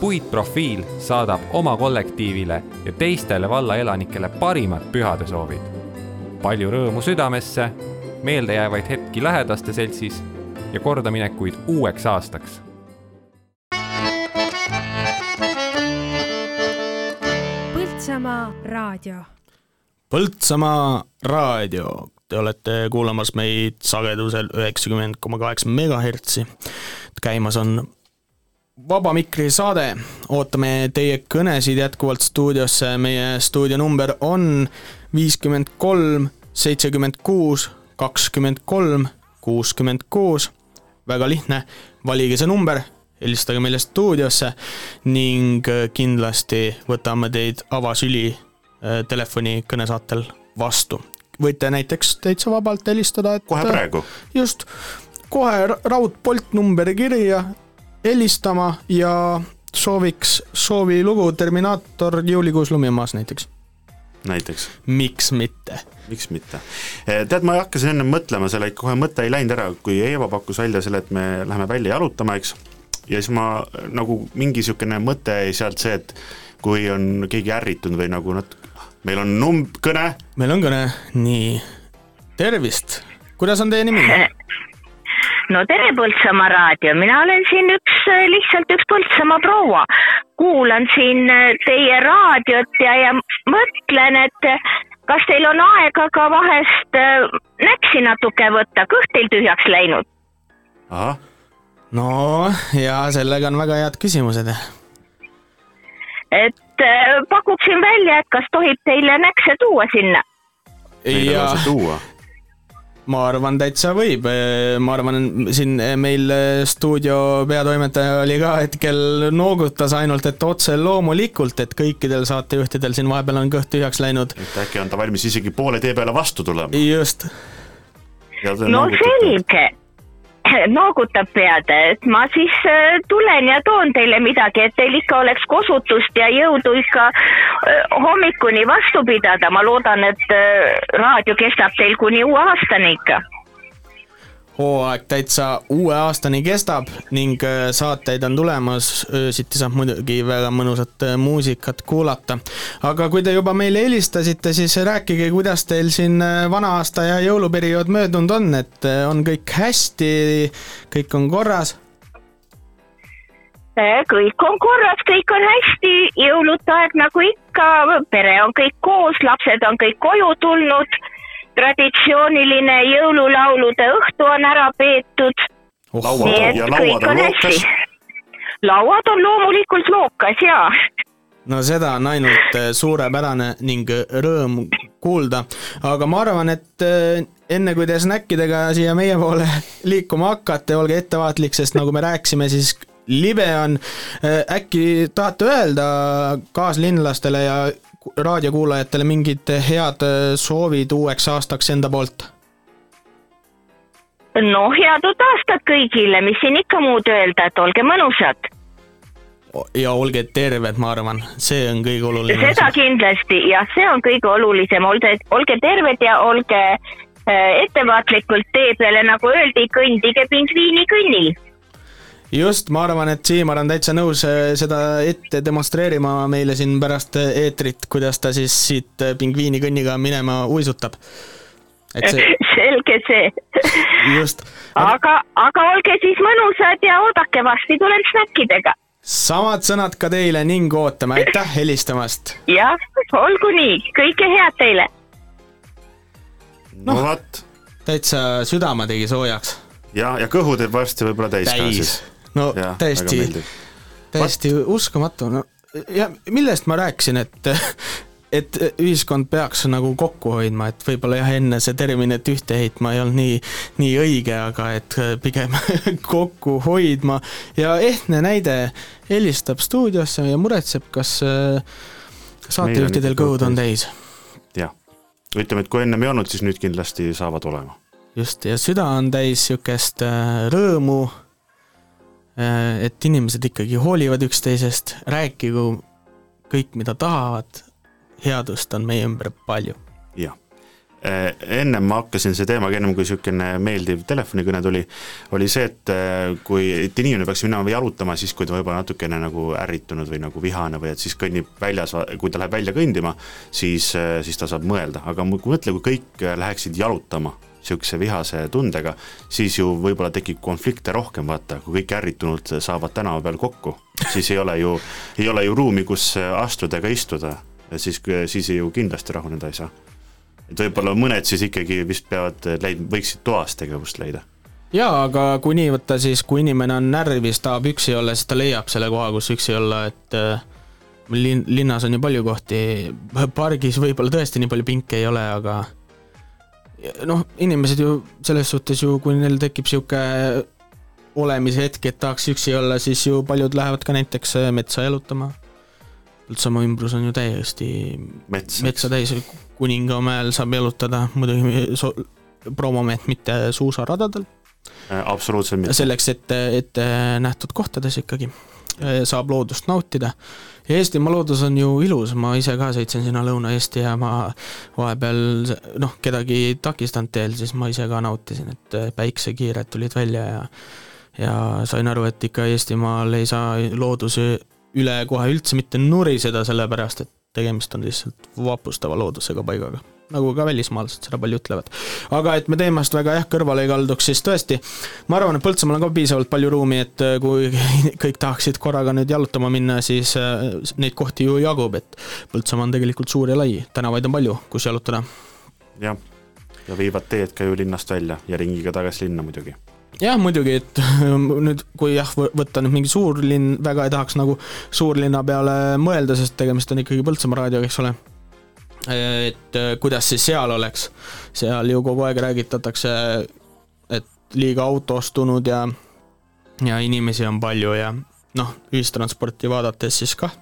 Puitprofiil saadab oma kollektiivile ja teistele valla elanikele parimad pühadesoovid. palju rõõmu südamesse, meeldejäävaid hetki lähedaste seltsis ja kordaminekuid uueks aastaks Põltsamaa raadio. Põltsamaa raadio, te olete kuulamas meid sagedusel üheksakümmend koma kaheksa megahertsi. käimas on Vaba Mikri saade, ootame teie kõnesid jätkuvalt stuudiosse, meie stuudionumber on viiskümmend kolm, seitsekümmend kuus, kakskümmend kolm, kuuskümmend kuus. väga lihtne, valige see number, helistage meile stuudiosse ning äh, kindlasti võtame teid avasüli äh, telefoni kõnesaatel vastu. võite näiteks täitsa vabalt helistada, et kohe praegu. just, kohe ra- raudpolt numberi kirja helistama ja sooviks soovilugu Terminaator juulikuus lumimaas näiteks. näiteks, miks mitte? miks mitte. tead, ma hakkasin enne mõtlema selle, kohe mõte ei läinud ära, kui Eeva pakkus välja selle, et me läheme välja jalutama, eks, ja siis ma nagu mingi niisugune mõte jäi sealt see, et kui on keegi ärritunud või nagu nad, meil on num-, kõne, meil on kõne, nii, tervist, kuidas on teie nimi? no tere, Põltsamaa raadio, mina olen siin üks, lihtsalt üks Põltsamaa proua. kuulan siin äh, teie raadiot ja, ja mõtlen, et kas teil on aega ka vahest äh, näksi natuke võtta, kõht teil tühjaks läinud? ahah, no ja sellega on väga head küsimused. et äh, pakuksin välja, et kas tohib teile näkse tuua sinna? ja. Ma arvan, täitsa võib, ma arvan, siin meil stuudio peatoimetaja oli ka hetkel noogutas ainult, et otse loomulikult, et kõikidel saatejuhtidel siin vahepeal on kõht tühjaks läinud. et äkki on ta valmis isegi poole tee peale vastu tulema. just, no selge, noogutab pead, et ma siis äh, tulen ja toon teile midagi, et teil ikka oleks kosutust ja jõudu ikka äh, hommikuni vastu pidada, ma loodan, et äh, raadio kestab teil kuni uue aastani ikka. Hooaeg täitsa uue aastani kestab ning äh, saateid on tulemas, öösiti saab muidugi väga mõnusat äh, muusikat kuulata. aga kui te juba meile helistasite, siis rääkige, kuidas teil siin äh, vana-aasta ja jõuluperiood möödunud on, et äh, on kõik hästi, kõik on korras? Äh, kõik on korras, kõik on hästi, jõulude aeg nagu ikka, pere on kõik koos, lapsed on kõik koju tulnud. Traditsiooniline jõululaulude õhtu on ära peetud, nii et kõik on hästi.. lauad on loomulikult lookas ja no seda on ainult äh, suurepärane ning rõõm kuulda, aga ma arvan, et äh, enne kui te snäkkidega siia meie poole liikuma hakkate, olge ettevaatlik, sest nagu me rääkisime, siis libe on. äkki tahate öelda kaaslinlastele ja raadiokuulajatele mingid head äh, soovid uueks aastaks enda poolt? no head uut aastat kõigile, mis siin ikka muud öelda, et olge mõnusad, ja olge terved, ma arvan, see on kõige olulisem. seda kindlasti. Ja see on kõige olulisem, olge, olge terved ja olge äh, ettevaatlikult tee peale, nagu öeldi, kõndige pingviini kõnnil just, ma arvan, et Siimar on täitsa nõus äh, seda ette demonstreerima meile siin pärast äh, eetrit, kuidas ta siis siit äh, pingviini kõnniga minema uisutab. et see, selge see. just, aga, aga olge siis mõnusad ja oodake, varsti tulen snäkkidega. samad sõnad ka teile ning ootame, aitäh helistamast. jah, olgu nii, kõike head teile. no vot, täitsa südame tegi soojaks. ja, ja kõhu teeb varsti võib-olla täis, ka täis siis., no väga täiesti täiesti uskumatu, no ja millest ma rääkisin, et et ühiskond peaks nagu kokku hoidma, et võib-olla jah, enne see termin, et ühte heitma ei olnud nii, nii õige, aga et pigem kokku hoidma. Ja ehtne näide helistab stuudiosse ja muretseb, kas äh, saatejuhtidel kõhud on täis. jah, ütleme, et kui ennem ei olnud, siis nüüd kindlasti saavad olema. just, ja süda on täis niisugust äh, rõõmu, et inimesed ikkagi hoolivad üksteisest, rääkigu kõik, mida tahavad, headust on meie ümber palju. jah. ennem ma hakkasin see teemaga, ennem kui niisugune meeldiv telefonikõne tuli, oli see, et eh, kui, et inimene peaks minema jalutama siis, kui ta võib-olla natukene nagu ärritunud või nagu vihane või et siis kõnnib väljas, kui ta läheb välja kõndima, siis, siis ta saab mõelda, aga mõtle, kui kõik läheksid jalutama niisuguse vihase tundega, siis ju võib-olla tekib konflikte rohkem, vaata, kui kõik ärritunud saavad tänava peal kokku, siis ei ole ju, ei ole ju ruumi, kus astuda ega istuda, siis, siis ju kindlasti rahuneda ei saa. Et võib-olla mõned siis ikkagi vist peavad leidma, võiksid toas tegevust leida. jaa, aga kui nii võtta, siis kui inimene on närvis, tahab üksi olla, siis ta leiab selle koha, kus üksi olla, et äh, linn, linnas on ju palju kohti, pargis võib-olla tõesti nii palju pinke ei ole, aga noh, inimesed ju selles suhtes ju, kui neil tekib niisugune olemise hetk, et tahaks üksi olla, siis ju paljud lähevad ka näiteks äh, metsa jalutama. Põltsamaa ümbrus on ju täiesti mets, metsa täis, Kuningamäel saab jalutada, muidugi so-, promomeet mitte suusaradadel, absoluutselt mitte. selleks ette, ette nähtud kohtades ikkagi saab loodust nautida. ja Eestimaa loodus on ju ilus, ma ise ka sõitsin sinna Lõuna-Eesti ja ma vahepeal noh, kedagi ei takistanud teel, siis ma ise ka nautisin, et eh, päiksekiired tulid välja ja ja sain aru, et ikka Eestimaal ei saa loodus üle kohe üldse mitte nuriseda, sellepärast et tegemist on lihtsalt vapustava loodusega paigaga. Nagu ka välismaalased seda palju ütlevad. aga et me teemast väga jah, kõrvale ei kalduks, siis tõesti, ma arvan, et Põltsamaal on ka piisavalt palju ruumi, et äh, kui kõik tahaksid korraga nüüd jalutama minna, siis äh, neid kohti ju jagub, et Põltsamaa on tegelikult suur ja lai, tänavaid on palju, kus jalutada. jah, ja viivad teed ka ju linnast välja ja ringiga tagasi linna muidugi. jah, muidugi, et nüüd, kui jah, võtta nüüd mingi suurlinn, väga ei tahaks nagu suurlinna peale mõelda, sest tegemist on ikkagi Põltsamaa raadioga, eks ole. Et äh, kuidas siis seal oleks, seal ju kogu aeg räägitatakse, et liiga autostunud ja, ja inimesi on palju ja noh, ühistransporti vaadates siis kah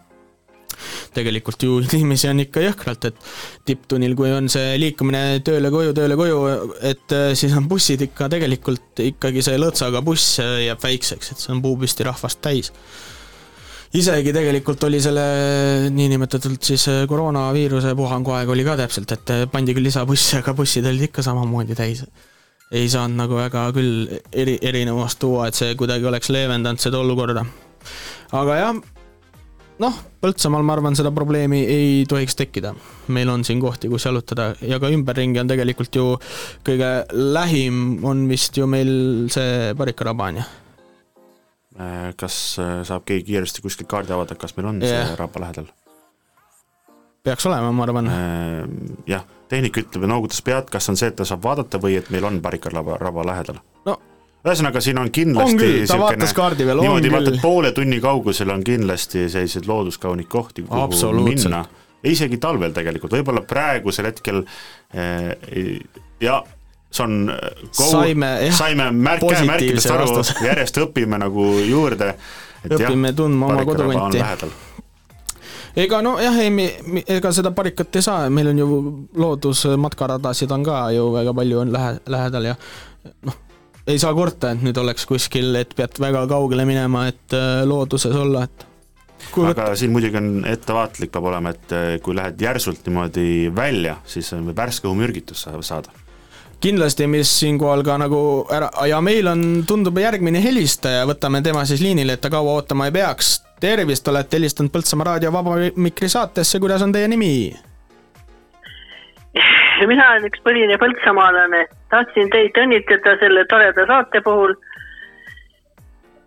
tegelikult ju inimesi on ikka jõhkralt, et tipptunnil, kui on see liikumine tööle koju, tööle koju, et äh, siis on bussid ikka tegelikult ikkagi see lõõtsaga buss äh, jääb väikseks, et see on puupüsti rahvast täis. Isegi tegelikult oli selle niinimetatud siis äh, koroonaviiruse puhangu aeg oli ka täpselt, et äh, pandi küll lisabusse, aga bussid olid ikka samamoodi täis. ei saanud nagu väga küll eri, erinevust tuua, et see kuidagi oleks leevendanud seda olukorda. aga jah, noh, Põltsamaal ma arvan, seda probleemi ei tohiks tekkida. meil on siin kohti, kus jalutada ja ka ümberringi on tegelikult ju kõige lähim on vist ju meil see Parikaraba on ju. Kas äh, saab keegi kiiresti kuskilt kaardi avada, kas meil on Jah. see raba lähedal? peaks olema, ma arvan. jah, tehnik ütleb ja noogutas pead, kas on see, et ta saab vaadata või et meil on Parikaraba raba lähedal? no ühesõnaga, siin on kindlasti On küll, ta vaatas kaardi peal, on küll. vaata, poole tunni kaugusel on kindlasti selliseid looduskaunid kohti, kuhu minna. isegi talvel tegelikult, võib-olla praegusel hetkel ja see on eh, kogu, Saime, jah, saime märk, käemärkidest aru järjest õpime nagu juurde. Õpime tundma oma kodukanti. ega nojah, ei, ega seda parikat ei saa, meil on ju loodusmatkaradasid on ka ju väga palju on lähe-, lähedal ja noh, ei saa kurta, et nüüd oleks kuskil, et pead väga kaugele minema, et äh, looduses olla, et kui võtta aga siin muidugi on ettevaatlik peab olema, et eh, kui lähed järsult niimoodi välja, siis võib värske õhumürgitus sa- saada. kindlasti, mis siinkohal ka nagu ära, ja meil on, tundub järgmine helistaja, võtame tema siis liinile, et ta kaua ootama ei peaks. tervist, olete helistanud Põltsamaa raadio Vaba Mikri saatesse, kuidas on teie nimi? mina olen üks põline põltsamaalane, tahtsin teid õnnitleda selle toreda saate puhul.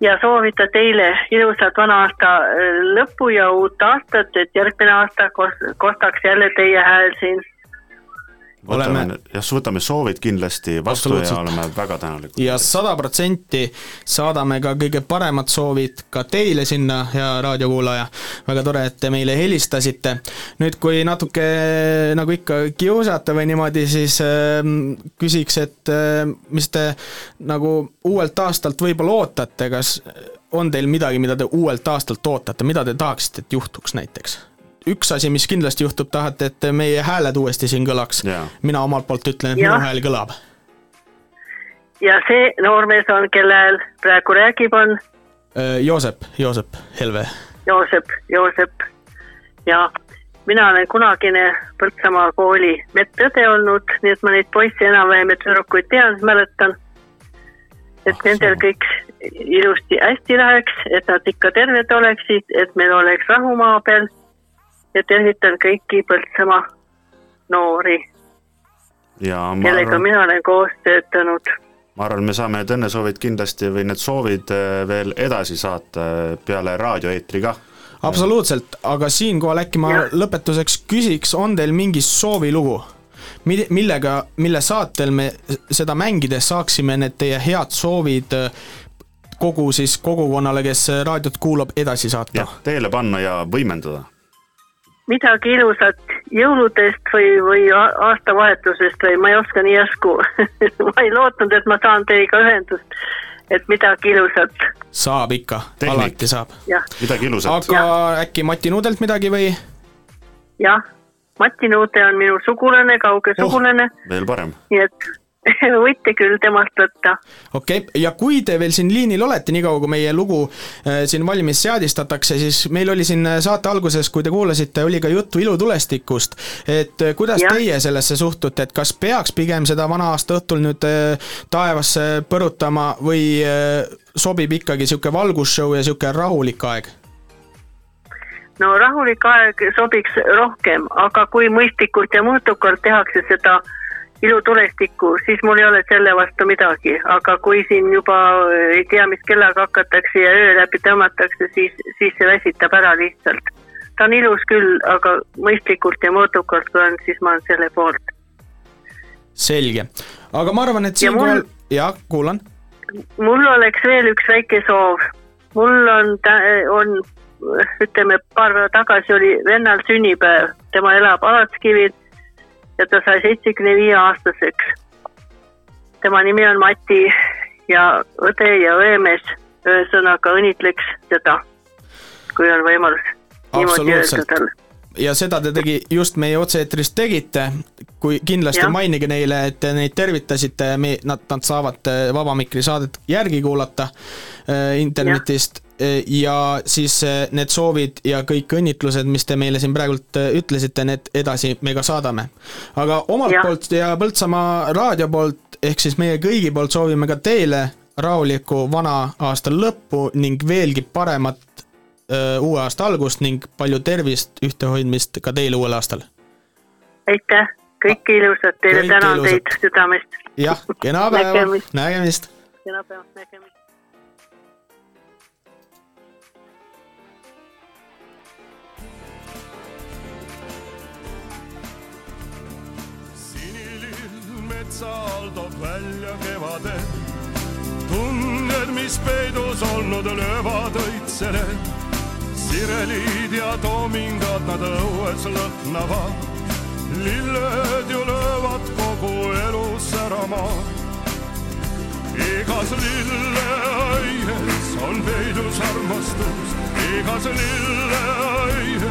ja soovida teile ilusat vana aasta äh, lõppu ja uut aastat, et järgmine aasta kos- kostaks jälle teie hääl siin. Oleme-, jah, võtame soovid kindlasti vastu ja oleme väga tänulikud. ja sada protsenti saadame ka kõige paremad soovid ka teile sinna, hea raadiokuulaja. väga tore, et te meile helistasite. nüüd, kui natuke nagu ikka kiusata või niimoodi, siis äh, küsiks, et äh, mis te nagu uuelt aastalt võib-olla ootate, kas on teil midagi, mida te uuelt aastalt ootate, mida te tahaksite, et juhtuks näiteks? Üks asi, mis kindlasti juhtub, tahate, et meie hääled uuesti siin kõlaks Jaa.. mina omalt poolt ütlen, et Jah. minu hääl kõlab ja see noormees on, kelle hääl praegu räägib, on Äh, Joosep, Joosep Helve. Joosep, Joosep ja mina olen kunagine Põltsamaa kooli medõde olnud, nii et ma neid poisse enam-vähem ja tüdrukuid tean, mäletan. et Ah, nendel soo. kõik ilusti hästi läheks, et nad ikka terved oleksid, et meil oleks rahu maa peal. Ja tervitan kõiki Põltsamaa noori, ja ma kellega arvan, mina olen koos töötanud. ma arvan, me saame need õnnesoovid kindlasti või need soovid äh, veel edasi saata äh, peale raadioeetri kah. absoluutselt, aga siinkohal äkki ma Jah. lõpetuseks küsiks, on teil mingi soovilugu, millega, mille saatel me seda mängides saaksime need teie head soovid äh, kogu siis kogukonnale, kes raadiot kuulab, edasi saata teele panna ja võimendada. Midagi ilusat jõuludest või, või aastavahetusest või ma ei oska nii järsku. ma ei lootnud, et ma saan teiega ühendust, et midagi ilusat, saab ikka, alati saab. midagi ilusat. aga äkki Mati Nuudelt midagi või? jah. Mati Nuute on minu sugulane, kauge Oh. sugulane, veel parem. nii et võite küll temast võtta. okei okay., ja kui te veel siin liinil olete, niikaua kui meie lugu äh, siin valmis seadistatakse, siis meil oli siin saate alguses, kui te kuulasite, oli ka juttu ilutulestikust. et äh, kuidas ja. Teie sellesse suhtute, et kas peaks pigem seda vana aasta õhtul nüüd äh, taevasse põrutama või äh, sobib ikkagi niisugune valgusshow ja niisugune rahulik aeg? no rahulik aeg sobiks rohkem, aga kui mõistlikult ja mõõdukalt tehakse seda ilutulestikku, siis mul ei ole selle vastu midagi, aga kui siin juba äh, ei tea, mis kellaga hakatakse ja öö läbi tõmmatakse, siis, siis see väsitab ära lihtsalt. ta on ilus küll, aga mõistlikult ja mõõdukalt kui on, siis ma olen selle poolt. selge, aga ma arvan, et Ja mul- siinkohal, jah, kuulan. mul oleks veel üks väike soov. mul on, on ütleme, paar päeva tagasi oli vennal sünnipäev, tema elab Alatskivil ja ta sai seitsekümne viie aastaseks. tema nimi on Mati ja õde ja õemees, ühesõnaga õnnitleks teda, kui on võimalus niimoodi öelda talle. ja seda te tegi, just meie otse-eetris tegite, kui kindlasti ja. Mainige neile, et te neid tervitasite, me, nad, nad saavad äh, Vaba Mikri saadet järgi kuulata äh, internetist ja. ja siis äh, need soovid ja kõik õnnitlused, mis te meile siin praegult äh, ütlesite, need edasi me ka saadame. aga omalt ja. Poolt ja Põltsamaa raadio poolt ehk siis meie kõigi poolt soovime ka teile rahulikku vana aasta lõppu ning veelgi paremat öö, uue aasta algust ning palju tervist, ühtehoidmist ka teile uuel aastal. aitäh, kõike ilusat teile, tänan teid südamest. jah, kena päeva, Nägemist. nägemist. kena päeva, nägemist. Metsal toob välja kevade. tunded, mis peidus olnud, löövad õitsele. sireliid ja toomingad nad õues lõhnavad. lilled ju löövad kogu elu särama. igas lilleaies on peidus armastus, igas lilleaies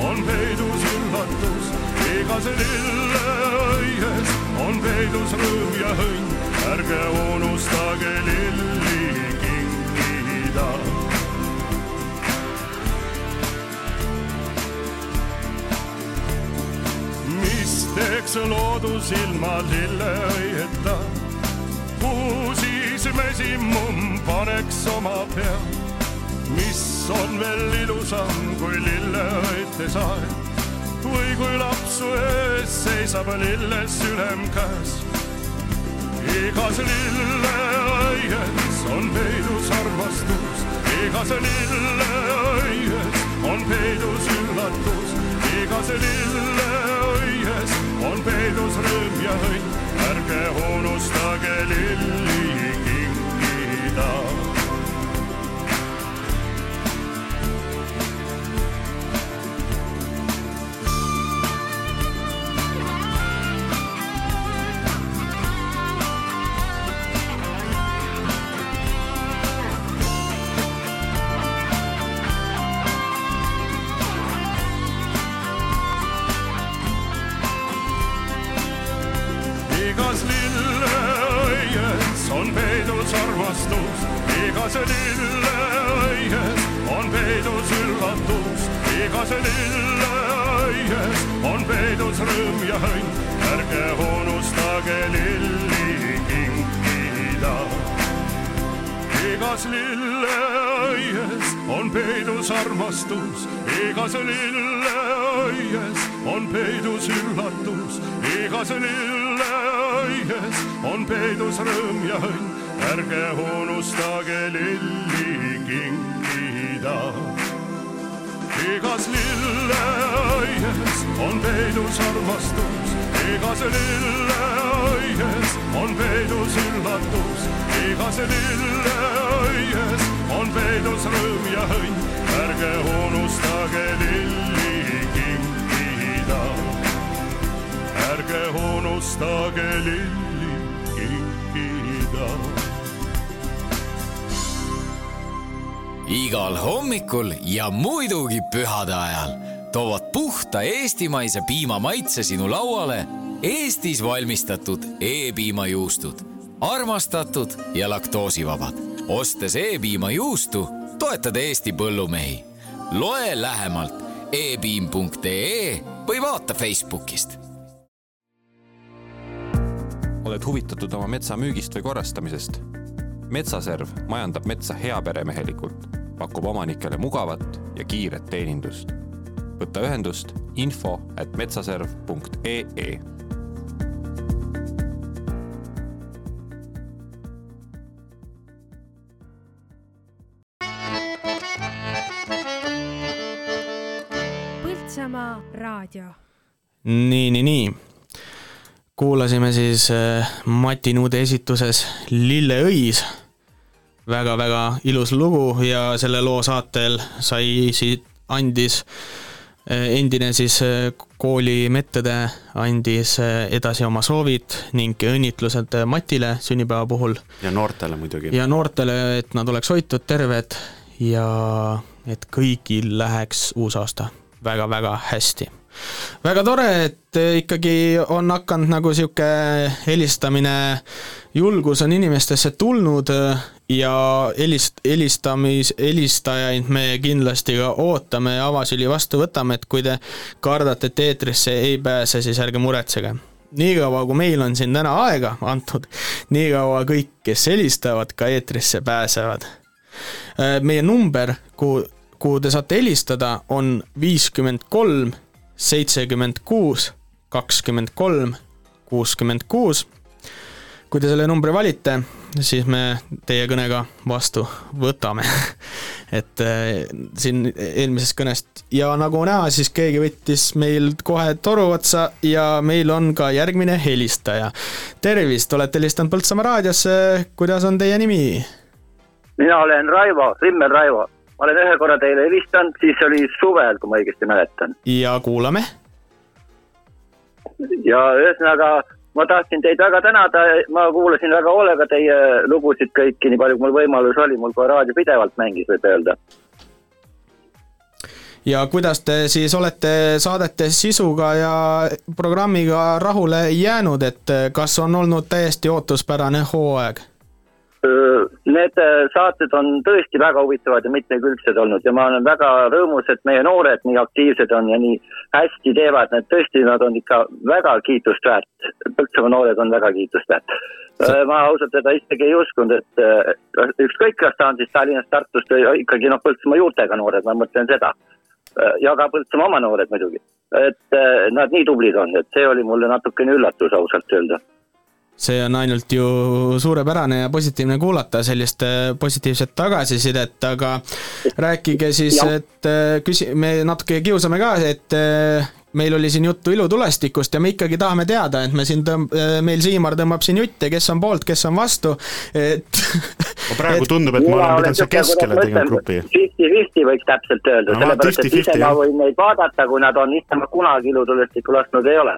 on peidus üllatus, igas lilleaies on peidus rõõm ja õnn, ärge unustage lilli kinkida. mis teeks loodus ilma lilleõieta, kuhu siis mesimumm paneks oma pea, mis on veel ilusam kui lilleõite saed või kui lapsu ees seisab lilles ülem käes. igas lilleaias on peidus armastus, igas lilleaias on peidus üllatus, igas lilleaias on peidus rõõm ja õnn, ärge unustage lilli kinkida. Unustage lilli kinkida. igas lilleaias on peidus armastus, igas lilleaias on peidus üllatus, igas lilleaias on peidus rõõm ja õnn, ärge unustage lilli kinkida. ärge unustage lilli igal hommikul ja muidugi pühade ajal toovad puhta eestimaise piima maitse sinu lauale Eestis valmistatud E-piimajuustud. armastatud ja laktoosivabad. ostes E-piimajuustu, toetad Eesti põllumehi. loe lähemalt e-piim.ee või vaata Facebookist oled huvitatud oma metsa müügist või korrastamisest? metsaserv majandab metsa heaperemehelikult, pakub omanikele mugavat ja kiiret teenindust. võta ühendust info at metsaserv.ee Põltsamaa raadio. nii, nii, nii. kuulasime siis äh, Mati Nuude esituses Lilleõis. Väga-väga ilus lugu ja selle loo saatel sai siit, andis äh, endine siis äh, kooli medõde andis äh, edasi oma soovid ning õnnitlused Matile sünnipäeva puhul ja noortele muidugi. ja noortele, et nad oleks hoitud, terved ja et kõigil läheks uusaasta väga-väga hästi. väga tore, et ikkagi on hakanud nagu sihuke helistamine, julgus on inimestesse tulnud ja helist-, helistamis, helistajaid me kindlasti ka ootame ja avasüli vastu võtame, et kui te kardate, et eetrisse ei pääse, siis ärge muretsege niikaua, kui meil on siin täna aega antud, niikaua kõik, kes helistavad, ka eetrisse pääsevad. meie number, kuhu, kuhu te saate helistada, on viiskümmend kolm, seitsekümmend kuus, kakskümmend kolm, kuuskümmend kuus. Kui te selle numbri valite, siis me teie kõnega vastu võtame. et äh, siin eelmisest kõnest ja nagu näha, siis keegi võttis meil kohe toru otsa ja meil on ka järgmine helistaja. tervist, olete helistanud Põltsamaa raadiosse, kuidas on teie nimi? mina olen Raivo, Rimmel Raivo. ma olen ühe korra teile helistanud, siis oli suvel, kui ma õigesti mäletan. ja kuulame. ja ühesõnaga, ma tahtsin teid väga tänada, ma kuulasin väga hoolega teie lugusid kõiki, nii palju kui mul võimalus oli, mul kohe raadio pidevalt mängis, võib öelda. ja kuidas te siis olete saadete sisuga ja programmiga rahule jäänud, et kas on olnud täiesti ootuspärane hooaeg? Need äh, saated on tõesti väga huvitavad ja mitmekülgsed olnud ja ma olen väga rõõmus, et meie noored nii aktiivsed on ja nii hästi teevad, need tõesti, nad on ikka väga kiitust väärt. Põltsamaa noored on väga kiitust väärt. ma ausalt öelda isegi ei uskunud, et äh, ükskõik, kas ta on siis Tallinnast, Tartust või ikkagi noh, Põltsamaa juurtega noored, ma mõtlen seda. ja ka Põltsamaa oma noored muidugi, et äh, nad nii tublid on, et see oli mulle natukene üllatus ausalt öelda see on ainult ju suurepärane ja positiivne kuulata sellist äh, positiivset tagasisidet, aga rääkige siis, et äh, küsi-, me natuke kiusame ka, et äh, meil oli siin juttu ilutulestikust ja me ikkagi tahame teada, et me siin tõmb-, meil Siimar tõmbab siin jutte, kes on poolt, kes on vastu, et ma praegu tundub, et ma olen pidanud siia keskele tegema grupi. Fifty-fifty võiks täpselt öelda, Ahah, sellepärast et 50-50, ise ma võin neid vaadata, kui nad on, ise ma kunagi ilutulestikku lasknud ei ole.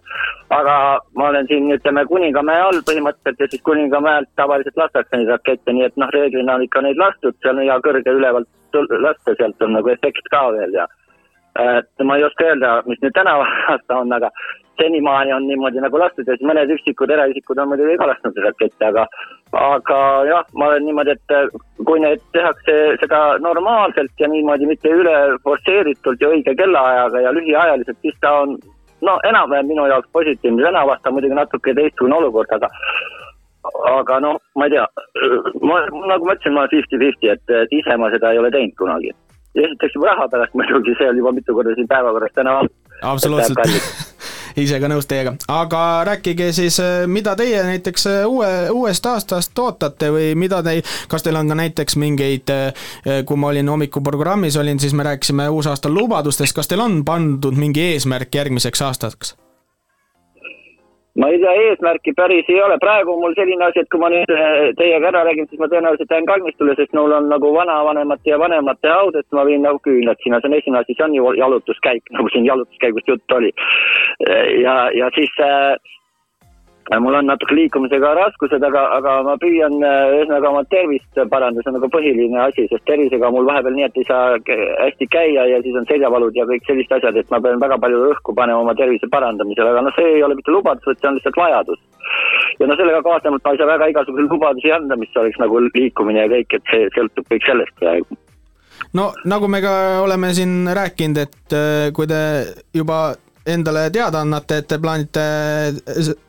aga ma olen siin, ütleme, Kuningamäe all põhimõtteliselt ja siis Kuningamäelt tavaliselt lastakse neid rakette, nii et noh, reeglina on ikka neid lastud, seal on hea kõrge ülevalt tul- lasta, sealt on nagu efekt ka veel ja et ma ei oska öelda, mis nüüd tänavu aasta on, aga senimaani on niimoodi nagu lastud ja siis mõned üksikud eraisikud on muidugi ka lasknud rakette, aga aga jah, ma olen niimoodi, et äh, kui need tehakse seda normaalselt ja niimoodi mitte üle forsseeritult ja õige kellaajaga ja lühiajaliselt, siis ta on no enam-vähem minu jaoks positiivne, tänavu aasta on muidugi natuke teistsugune olukord, aga aga noh, ma ei tea, ma, nagu ma ütlesin, ma olen fifty-fifty, et ise ma seda ei ole teinud kunagi. Ja esiteks raha pärast muidugi, see on juba mitu korda siin päevakorras täna olnud. absoluutselt ise ka nõus teiega, aga rääkige siis, mida teie näiteks uue, uuest aastast ootate või mida te, kas teil on ka näiteks mingeid, kui ma olin hommikuprogrammis olin, siis me rääkisime uusaasta lubadustest, kas teil on pandud mingi eesmärk järgmiseks aastaks? Ma ei tea, eesmärki päris ei ole, praegu mul selline asi, et kui ma nüüd eh, teiega ära räägin, siis ma tõenäoliselt jään kalmistule, sest mul on nagu vanavanemate ja vanemate haud, et ma viin nagu küünlad sinna, see on esimene asi, see on ju jalutuskäik, nagu siin jalutuskäigust juttu oli. ja, ja siis äh, mul on natuke liikumisega raskused, aga, aga ma püüan äh, ühesõnaga oma tervist parandada, see on nagu põhiline asi, sest tervisega on mul vahepeal nii, et ei saa hästi käia ja siis on seljavalud ja kõik sellised asjad, et ma pean väga palju õhku panema oma tervise parandamisele, aga noh, see ei ole mitte lubadus, vaid see on lihtsalt vajadus. ja no sellega kaasnevalt ma ei saa väga igasuguseid lubadusi anda, mis oleks nagu liikumine ja kõik, et see sõltub kõik sellest praegu. no nagu me ka oleme siin rääkinud, et äh, kui te juba endale teada annate, et te plaanite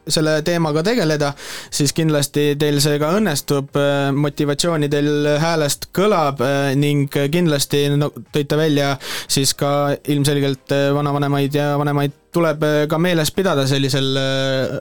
selle teemaga tegeleda, siis kindlasti teil see ka õnnestub, motivatsiooni teil häälest kõlab äh, ning kindlasti no tõite välja siis ka ilmselgelt äh, vanavanemaid ja vanemaid tuleb äh, ka meeles pidada sellisel äh,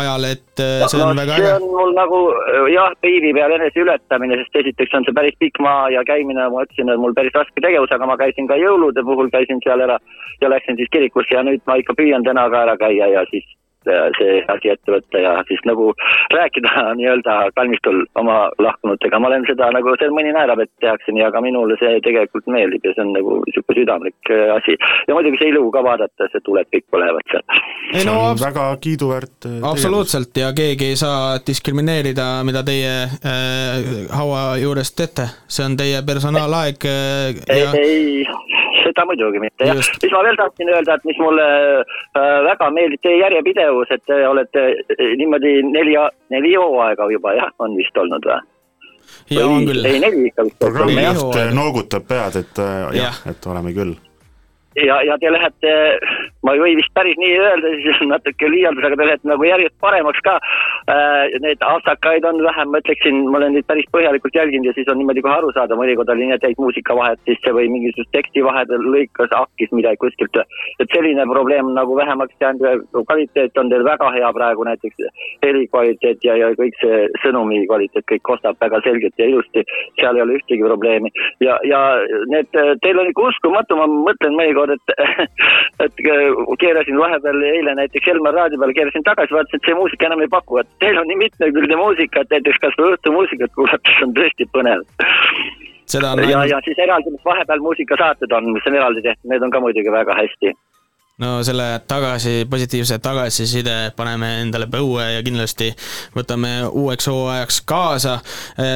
ajal, et äh, see on no, väga see äge. on mul nagu äh, jah, piiri peal enese ületamine, sest esiteks on see päris pikk maa ja käimine, ma ütlesin, on mul päris raske tegevus, aga ma käisin ka jõulude puhul, käisin seal ära ja läksin siis kirikusse ja nüüd ma ikka püüan täna ka ära käia ja siis see asi ette võtta ja siis nagu rääkida nii-öelda kalmistul oma lahkunutega, ma olen seda nagu, seal mõni naerab, et tehakse nii, aga minule see tegelikult meeldib ja see on nagu niisugune südamlik äh, asi. ja muidugi see ilu ka vaadata, see tuled kõik põlevad seal. ei no abs- väga kiiduväärt äh, absoluutselt. Ja keegi ei saa diskrimineerida, mida teie äh, haua juures teete, see on teie personaalaeg äh, ei ja, ei, seda muidugi mitte jah. mis ma veel tahtsin öelda, et mis mulle äh, väga meeldib teie järjepidevus, et te olete äh, niimoodi neli, neli hooaega juba jah, on vist olnud või? ja on küll. ei, neli ikka vist. programmijuht äh, noogutab pead, et jah, et oleme küll. ja, ja te lähete, ma ei või vist päris nii öelda, siis on natuke liialdus, aga te lähete nagu järjest paremaks ka. Need aastakaid on vähem, ma ütleksin, ma olen neid päris põhjalikult jälginud ja siis on niimoodi kohe aru saada, mõnikord oli nii, et jäid muusika vahet sisse või mingisugust teksti vahepeal lõikas, hakkis midagi kuskilt. et selline probleem nagu vähemaks jäänud ja kvaliteet on teil väga hea praegu näiteks heli kvaliteet ja, ja kõik see sõnumi kvaliteet, kõik kostab väga selgelt ja ilusti. seal ei ole ühtegi probleemi ja, ja need, teil on ikka uskumatu, ma mõtlen mõnikord, et, et keerasin vahepeal eile näiteks Elmar raadio peale, keerasin tagasi, vaatasin, et see muusika enam ei paku, et teil on nii mitmekülgne muusika, et näiteks kas või õhtumuusikat kuulates on tõesti põnev. seda on ja, ainult, ja siis eraldi, mis vahepeal muusikasaated on, mis on eraldi tehtud, need on ka muidugi väga hästi. No selle tagasi, positiivse tagasiside paneme endale põue ja kindlasti võtame uueks hooajaks kaasa.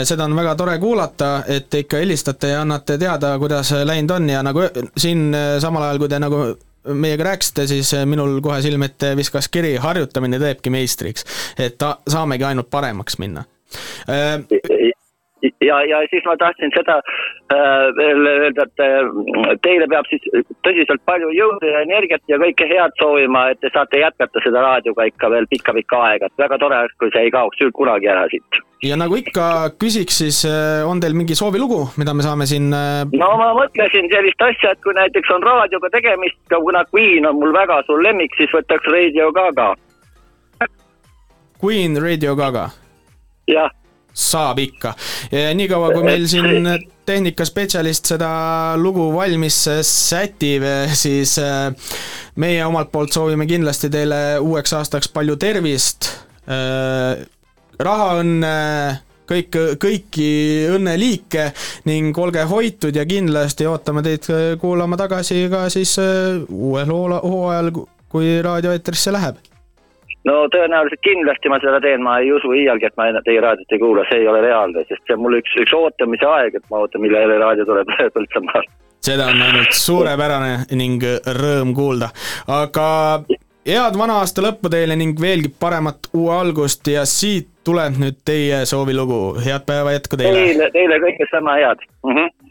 seda on väga tore kuulata, et te ikka helistate ja annate teada, kuidas läinud on ja nagu siin samal ajal, kui te nagu meiega rääkisite, siis minul kohe silme ette viskas kiri, harjutamine teebki meistriks. et ta, saamegi ainult paremaks minna. ja, ja siis ma tahtsin seda äh, veel öelda, et äh, teile peab siis tõsiselt palju jõudu ja energiat ja kõike head soovima, et te saate jätkata seda raadioga ikka veel pikka-pikka aega, et väga tore kui see ei kaoks kunagi ära siit. ja nagu ikka küsiks, siis äh, on teil mingi soovilugu, mida me saame siin äh, no ma mõtlesin sellist asja, et kui näiteks on raadioga tegemist, kuna Queen on mul väga suur lemmik, siis võtaks Radio Gaga. Queen Radio Gaga? jah. Saab ikka. niikaua, kui meil siin tehnikaspetsialist seda lugu valmis sätib, siis äh, meie omalt poolt soovime kindlasti teile uueks aastaks palju tervist, raha, õnne, kõik, kõiki õnneliike ning olge hoitud ja kindlasti ootame teid kuulama tagasi ka siis äh, uuel hooajal, kui raadioeetrisse läheb. No tõenäoliselt kindlasti ma seda teen, ma ei usu iialgi, et ma teie raadiot ei kuula, see ei ole reaalne, sest see on mul üks, üks ootamise aeg, et ma ootan, millal raadio tuleb Põltsamaal. seda on ainult suurepärane ning rõõm kuulda, aga head vana aasta lõppu teile ning veelgi paremat uue algust ja siit tuleb nüüd teie soovilugu, head päeva jätku teile. Teile, teile kõike sama head mm. -hmm.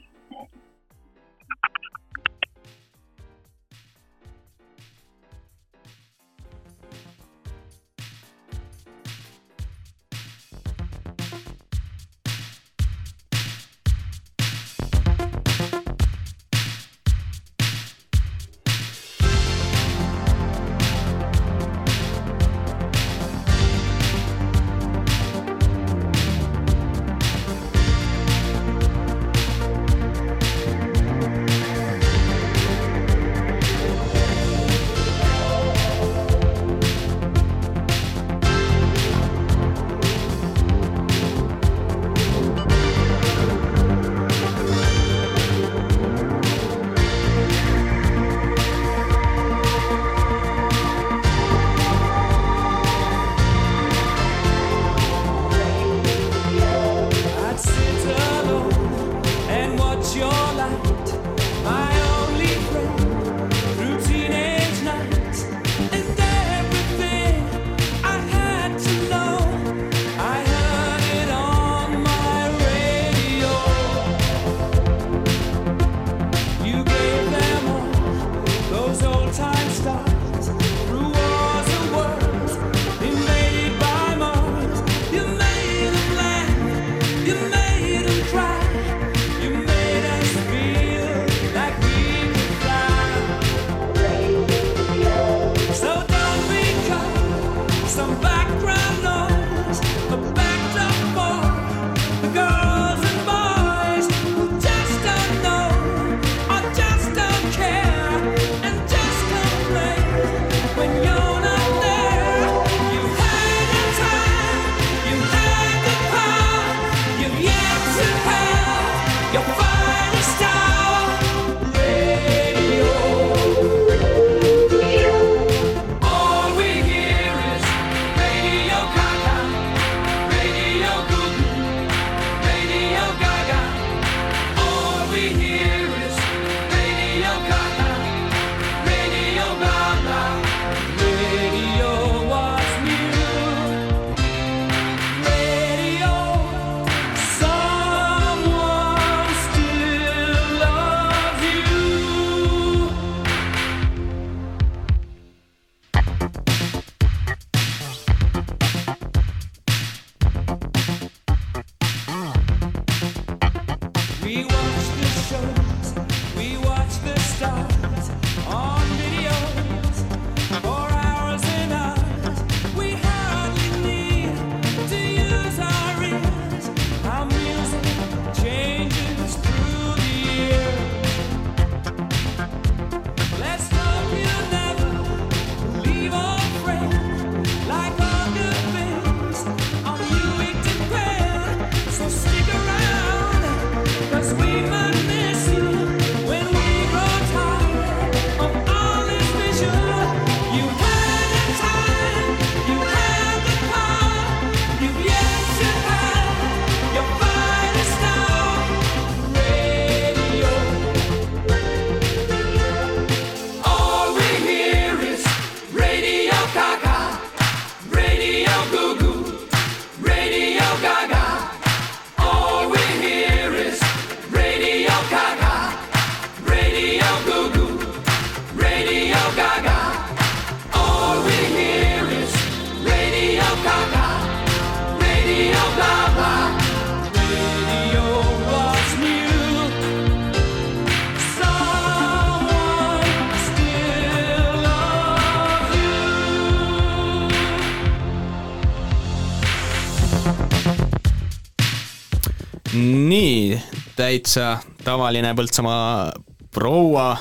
Täitsa tavaline Põltsamaa proua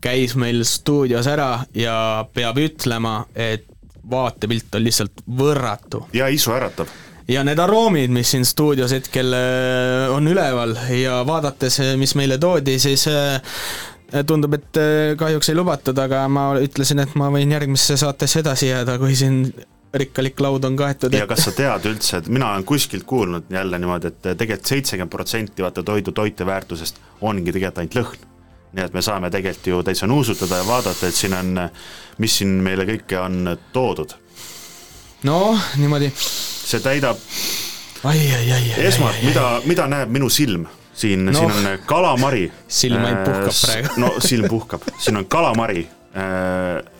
käis meil stuudios ära ja peab ütlema, et vaatepilt on lihtsalt võrratu. ja isu äratab. ja need aroomid, mis siin stuudios hetkel äh, on üleval ja vaadates, mis meile toodi, siis äh, tundub, et äh, kahjuks ei lubatud, aga ma ütlesin, et ma võin järgmisse saatesse edasi jääda, kui siin rikkalik laud on kaetud. ja kas sa tead üldse, et mina olen kuskilt kuulnud jälle niimoodi, et tegelikult seitsekümmend protsenti vaata toidu toiteväärtusest ongi tegelikult ainult lõhn. nii et me saame tegelikult ju täitsa nuusutada ja vaadata, et siin on, mis siin meile kõike on toodud. noh, niimoodi. see täidab ai, ai, ai, ai, esmalt, mida, mida näeb minu silm siin no,, siin on kalamari. Silm ainult puhkab praegu. no silm puhkab, siin on kalamari äh,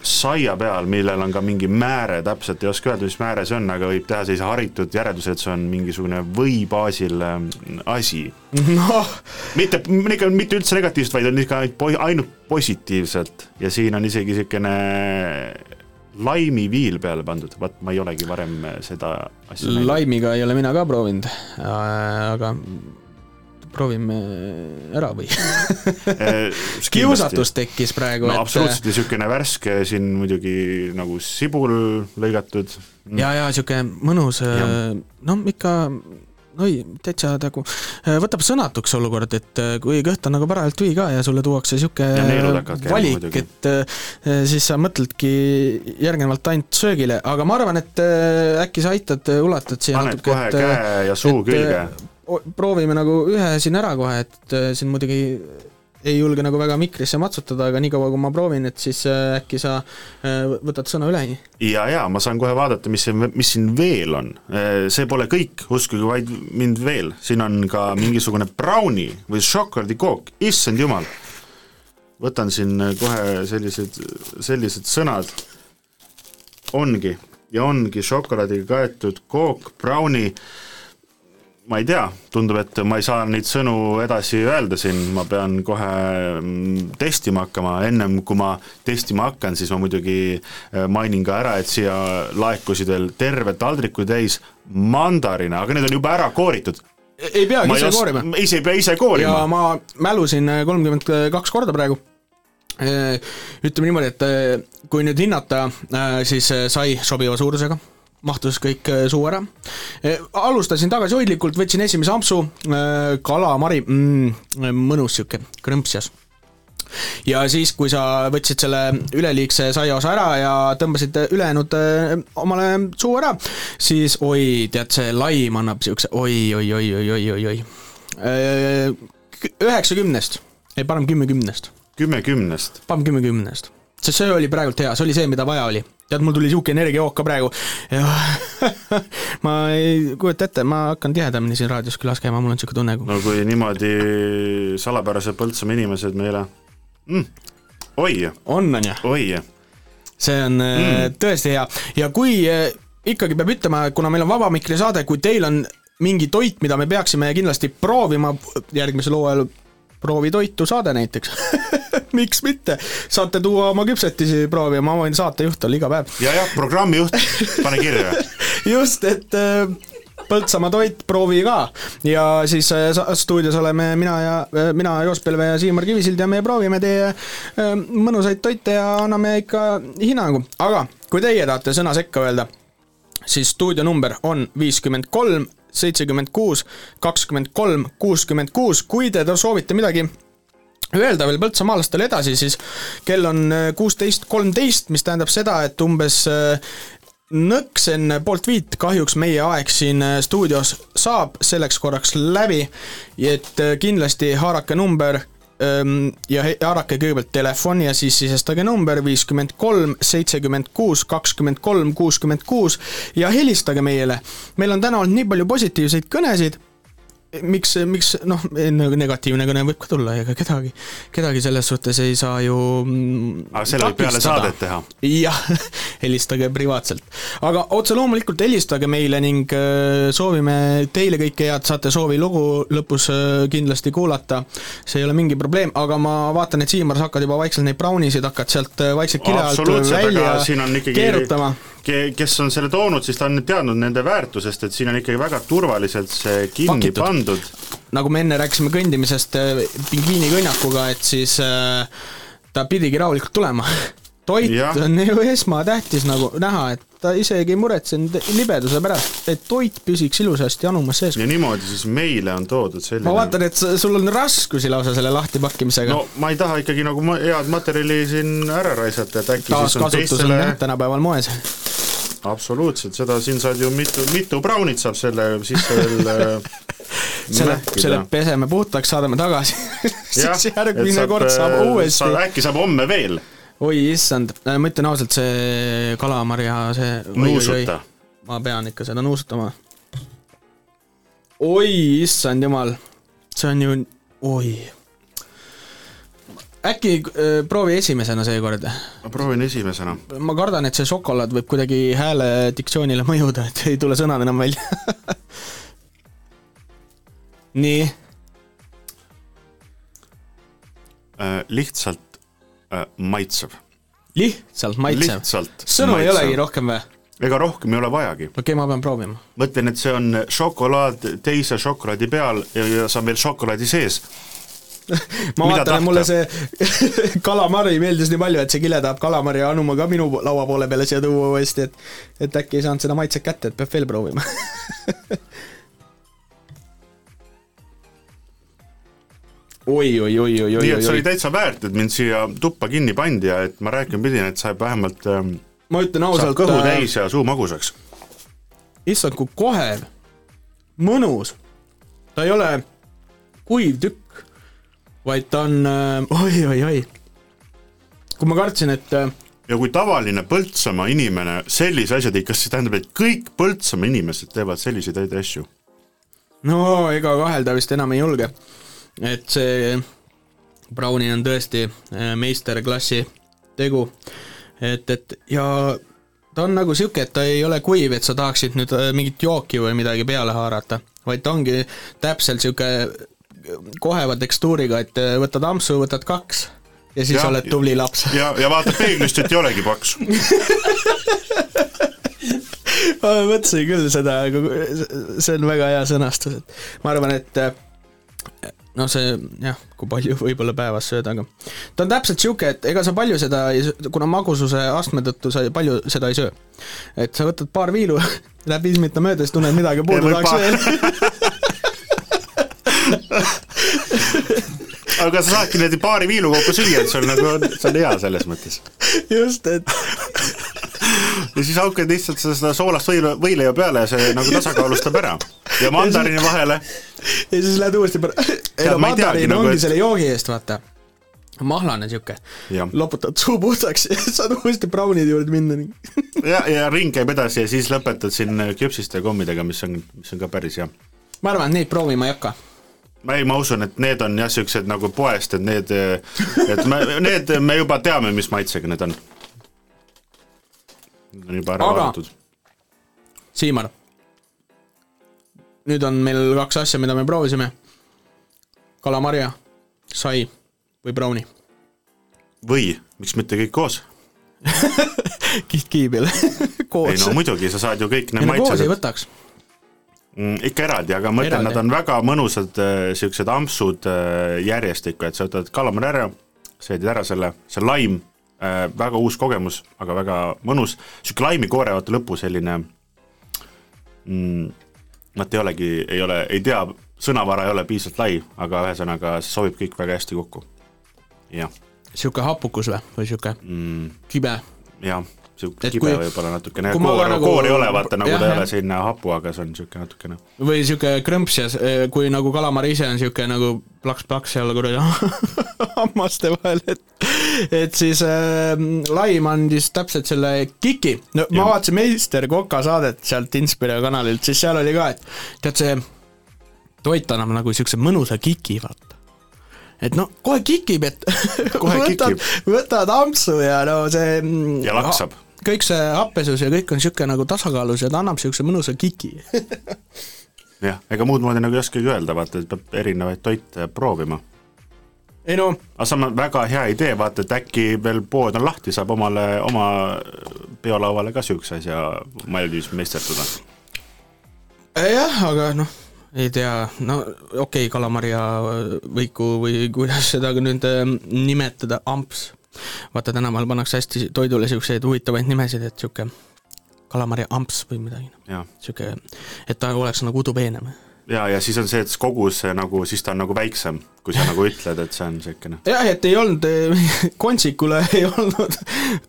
saia peal, millel on ka mingi määre, täpselt ei oska öelda, mis määre see on, aga võib teha sellise haritud järelduse, et see on mingisugune või baasil äh, asi. noh, mitte, ikka mitte üldse negatiivselt, vaid on ikka ainult po- ainult positiivselt ja siin on isegi niisugune laimiviil peale pandud, vaat ma ei olegi varem seda asja näinud. laimiga ei ole mina ka proovinud, aga proovime ära või? kiusatus tekkis praegu, no et absoluutselt ja niisugune värske siin muidugi nagu sibul lõigatud. ja, ja sihuke mõnus, no ikka oi, täitsa nagu võtab sõnatuks olukord, et kui kõht on nagu parajalt tühi ka ja sulle tuuakse sihuke valik, et siis sa mõtledki järgnevalt ainult söögile, aga ma arvan, et äkki sa aitad, ulatad siia paned natuke, kohe et käe ja suu et, külge proovime nagu ühe siin ära kohe, et äh, siin muidugi ei julge nagu väga mikrisse matsutada, aga niikaua kui ma proovin, et siis äh, äkki sa äh, võtad sõna üle. ja, ja ma saan kohe vaadata, mis mis siin veel on. see pole kõik, uskuge vaid mind veel, siin on ka mingisugune brownie või šokolaadikook, issand jumal. võtan siin kohe sellised, sellised sõnad. ongi ja ongi šokolaadiga kaetud kook, brownie ma ei tea, tundub, et ma ei saa neid sõnu edasi öelda siin, ma pean kohe mm, testima hakkama, ennem kui ma testima hakkan, siis ma muidugi äh, mainin ka ära, et siia laekusid veel terve taldriku täis mandarine, aga need on juba ära kooritud. ei peagi ise koorima. ise ei pea ise koorima ja. ma mälusin kolmkümmend kaks korda praegu. ütleme niimoodi, et kui nüüd hinnata, siis sai sobiva suurusega, mahtus kõik eh, suu ära. alustasin tagasihoidlikult, võtsin esimese ampsu, kalamari mm,, mõnus sihuke krõmpsjas ja siis, kui sa võtsid selle üleliigse saiaosa ära ja tõmbasid ülejäänud omale suu ära, siis oi, tead, see laim annab siukse oi, oi, oi, oi, oi, oi, oi. üheksa kümnest, ei parem kümme kümnest. kümme kümnest. paneme kümme kümnest, sest see oli praegult hea, see oli see, mida vaja oli. tead, mul tuli sihuke energiajook ka praegu ma ei kujuta ette, ma hakkan tihedamini siin raadios külas käima, mul on sihuke tunne. no kui niimoodi salapärased Põltsamaa inimesed meile mm., oi. on, on ju? oi. see on mm. tõesti hea ja kui eh, ikkagi peab ütlema, kuna meil on Vaba Mikri saade, kui teil on mingi toit, mida me peaksime kindlasti proovima järgmisel hooajal, proovitoitu saade näiteks miks mitte, saate tuua oma küpsetisi proovi ja ma võin saatejuht olla iga päev. ja, jah, programmijuht, pane kirja. just, et äh, Põltsamaa toit, proovi ka ja siis äh, stuudios oleme mina ja äh, mina, Joos Pelve ja Siimar Kivisild ja me proovime teie mõnusaid toite ja anname ikka hinnangu, aga kui teie tahate sõna sekka öelda, siis stuudio number on viiskümmend kolm, seitsekümmend kuus, kakskümmend kolm, kuuskümmend kuus, kui te soovite midagi öelda veel põltsamaalastele edasi, siis kell on kuusteist kolmteist, mis tähendab seda, et umbes äh, nõks enne poolt viit kahjuks meie aeg siin äh, stuudios saab selleks korraks läbi, et äh, kindlasti haarake number ja he- haarake kõigepealt telefon ja siis sisestage number viiskümmend kolm, seitsekümmend kuus, kakskümmend kolm, kuuskümmend kuus ja helistage meile. meil on täna olnud nii palju positiivseid kõnesid miks, miks noh, negatiivne kõne võib ka tulla, ega kedagi, kedagi selles suhtes ei saa ju mm, aga selle võib peale saadet teha. jah, helistage privaatselt. aga otse loomulikult helistage meile ning äh, soovime teile kõike head, saate soovi lugu lõpus äh, kindlasti kuulata. see ei ole mingi probleem, aga ma vaatan, et Siimar, sa hakkad juba vaikselt neid braunisid hakkad sealt vaikselt kile alt välja keerutama. Kes on selle toonud, siis ta on teadnud nende väärtusest, et siin on ikkagi väga turvaliselt see kinni Pakitud. pandud nagu me enne rääkisime kõndimisest äh, pingviinikõnnakuga, et siis äh, ta pidigi rahulikult tulema. toit ja. on ju esmatähtis nagu näha, et ta isegi ei muretsenud libeduse pärast, et toit püsiks ilusasti anumas sees. ja niimoodi siis meile on toodud selline ma vaatan, et sul on raskusi lausa selle lahtipakkimisega no ma ei taha ikkagi nagu ma- head materjali siin ära raisata, et äkki siis on teistele, tänapäeval moes. absoluutselt, seda siin saad ju mitu, mitu braunit saab selle sisse veel äh, selle, selle peseme puhtaks, saadame tagasi. Siis järgmine saab, kord saab äh, uuesti äkki saab homme veel. Oi issand, ma ütlen ausalt, see kalamarja, see. Nuusuta. ma pean ikka seda nuusutama. oi issand jumal, see on ju, oi. äkki äh, proovi esimesena seekord. ma proovin esimesena. ma kardan, et see šokolaad võib kuidagi hääle diktsioonile mõjuda, et ei tule sõnad enam välja. nii, Äh, lihtsalt äh, maitsev. lihtsalt maitsev. sõnu ei olegi rohkem või? ega rohkem ei ole vajagi. okei okay,, ma pean proovima. mõtlen, et see on šokolaad teise šokolaadi peal ja, see on veel šokolaadi sees. ma Mida vaatan, et mulle see kalamari meeldis nii palju, et see Kile tahab kalamari Anuma ka minu laua poole peale siia tuua uuesti, et et äkki ei saanud seda maitset kätte, et peab veel proovima. oi, oi, oi, oi, oi, nii et see oi, oli oi. täitsa väärt, et mind siia tuppa kinni pandi ja et ma rääkima pidin, et saab vähemalt ähm, ma ütlen saab ausalt, kõhu täis ja suu magusaks. issand, kui kohev, mõnus, ta ei ole kuiv tükk, vaid ta on äh, oi-oi-oi. kui ma kartsin, et äh, ja kui tavaline Põltsamaa inimene sellise asja teeb, kas see tähendab, et kõik Põltsamaa inimesed teevad selliseid häid asju? no ega kahelda vist enam ei julge. Et see Browni on tõesti äh, meisterklassi tegu. et, et ja ta on nagu sihuke, et ta ei ole kuiv, et sa tahaksid nüüd äh, mingit jooki või midagi peale haarata, vaid ta ongi täpselt sihuke koheva tekstuuriga, et äh, võtad ampsu, võtad kaks ja siis Ja- oled tubli laps. ja, ja vaatad peeglist, et ei olegi paks. ma mõtlesin küll seda, see on väga hea sõnastus, et ma arvan, et äh, no see jah, kui palju võib-olla päevas sööd, aga ta on täpselt sihuke, et ega sa palju seda kuna magususe astme tõttu sa palju seda ei söö. et sa võtad paar viilu, läheb viis minutit mööda, siis tunned midagi puudu tahaks veel. aga sa saadki niimoodi paari viilu kokku süüa, et sul nagu on, see on hea selles mõttes. just, et ja siis haukad lihtsalt seda seda soolast võileiva, võileiva peale ja see nagu tasakaalustab ära. ja mandariini vahele. ja siis lähed uuesti pära-, ei no mandariin nagu, ongi et- selle joogi eest, vaata. mahlane jah, loputad suu puhtaks ja saad uuesti braunide juurde minna ja, ja ring käib edasi ja siis lõpetad siin küpsiste kommidega, mis on, mis on ka päris hea. ma arvan, et neid proovima ei hakka ma ei, ma usun, et need on jah, siuksed nagu poest, et need, et me, need me juba teame, mis maitsega need on. Need on juba ära Aga- vaadatud. Siimar, nüüd on meil kaks asja, mida me proovisime. kalamarja, sai või brauni. või miks mitte kõik koos? kiht kiibil koos. ei no muidugi, sa saad ju kõik need no koos ei maitsed, võtaks. ikka eraldi, aga ma ütlen, nad on väga mõnusad äh, siuksed ampsud äh, järjestikku, et sa võtad kalamari ära, seedid ära selle, see laim, väga uus kogemus, aga väga mõnus, sihuke laimikoore, vaata lõpu selline mm,, nad ei olegi, ei ole, ei tea, sõnavara ei ole piisavalt lai, aga ühesõnaga see sobib kõik väga hästi kokku. jah. Sihuke hapukus või, või sihuke mm,, kibe. jah, Et kibe kui- võib-olla natukene, ma koor nagu- koor ei ole vaata, nagu jah, ta ei ole selline hapu, aga see on sihuke natukene või sihuke krõmps ja eh, kui nagu kalamar ise on sihuke nagu plaks-plaks seal kuradi hammaste vahel, et et siis äh, Laim andis täpselt selle kiki, no ma Jah. vaatasin Meister Koka saadet sealt Inspire kanalilt, siis seal oli ka, et tead, see toit annab nagu siukse mõnusa kiki, vaata. et no kohe kikib, et Kohe võtad võtad ampsu ja no see ja laksab. Kõik see happesus ja kõik on sihuke nagu tasakaalus ja ta annab siukse mõnusa kiki. jah, ega muud moodi nagu ei oskagi öelda, vaata, et peab erinevaid toite proovima. ei no aga samas väga hea idee, vaata, et äkki veel pood on lahti, saab omale, oma peolauale ka siukse asja valmis meisterdada. jah, aga noh, ei tea, no okei okay,, Kalamaria võiku või kuidas seda nüüd äh, nimetada, amps. Vaata tänapäeval pannakse hästi toidule siukseid huvitavaid nimesid, et sihuke Kalamaria amps või midagi, sihuke, et ta oleks nagu udupeenem. ja, ja siis on see, et kogus nagu, siis ta on nagu väiksem, kui sa nagu ütled, et see on niisugune jah, et ei olnud, kontsikule ei olnud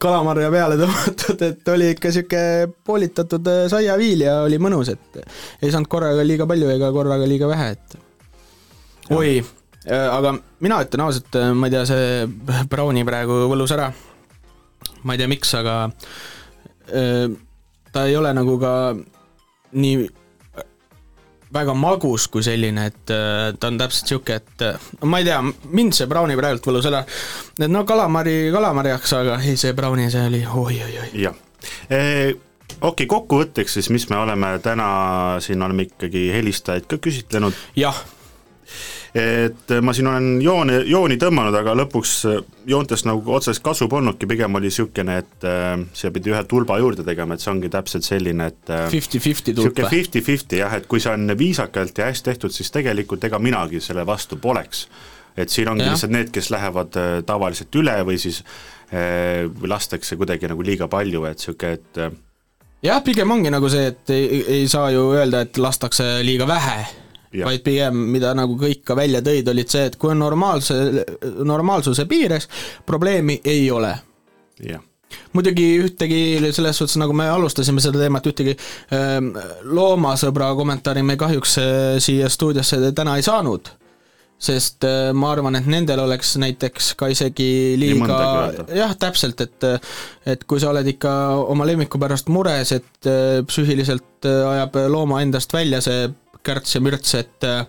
kalamarja peale tõmmatud, et oli ikka sihuke poolitatud äh, saiaviil ja oli mõnus, et ei saanud korraga liiga palju ega korraga liiga vähe, et oi, aga mina ütlen ausalt, ma ei tea, see Browni praegu võlus ära. ma ei tea, miks, aga äh, ta ei ole nagu ka nii väga magus kui selline, et äh, ta on täpselt sihuke, et äh, ma ei tea, mind see Browni praegult võlus ära. et no kalamari kalamarjaks, aga ei, see Browni, see oli oi-oi-oi. jah. okei okay,, kokkuvõtteks siis, mis me oleme täna siin, oleme ikkagi helistajaid ka küsitlenud. jah. Et ma siin olen joone, jooni tõmmanud, aga lõpuks joontest nagu otsest kasu polnudki, pigem oli niisugune, et äh, siia pidi ühe tulba juurde tegema, et see ongi täpselt selline, et äh, Fifty-fifty niisugune tulpa. fifty-fifty jah, et kui see on viisakalt ja hästi tehtud, siis tegelikult ega minagi selle vastu poleks. et siin ongi Jah. lihtsalt need, kes lähevad äh, tavaliselt üle või siis äh, lastakse kuidagi nagu liiga palju, et niisugune, et äh, jah, pigem ongi nagu see, et ei, ei saa ju öelda, et lastakse liiga vähe, vaid pigem, mida nagu kõik ka välja tõid, olid see, et kui on normaalse, normaalsuse piires, probleemi ei ole. Jah, muidugi ühtegi selles suhtes, nagu me alustasime seda teemat, ühtegi ähm, loomasõbra kommentaari me kahjuks äh, siia stuudiosse täna ei saanud, sest äh, ma arvan, et nendel oleks näiteks ka isegi liiga jah, täpselt, et et kui sa oled ikka oma lemmiku pärast mures, et äh, psüühiliselt äh, ajab looma endast välja see kärts ja mürts, et äh,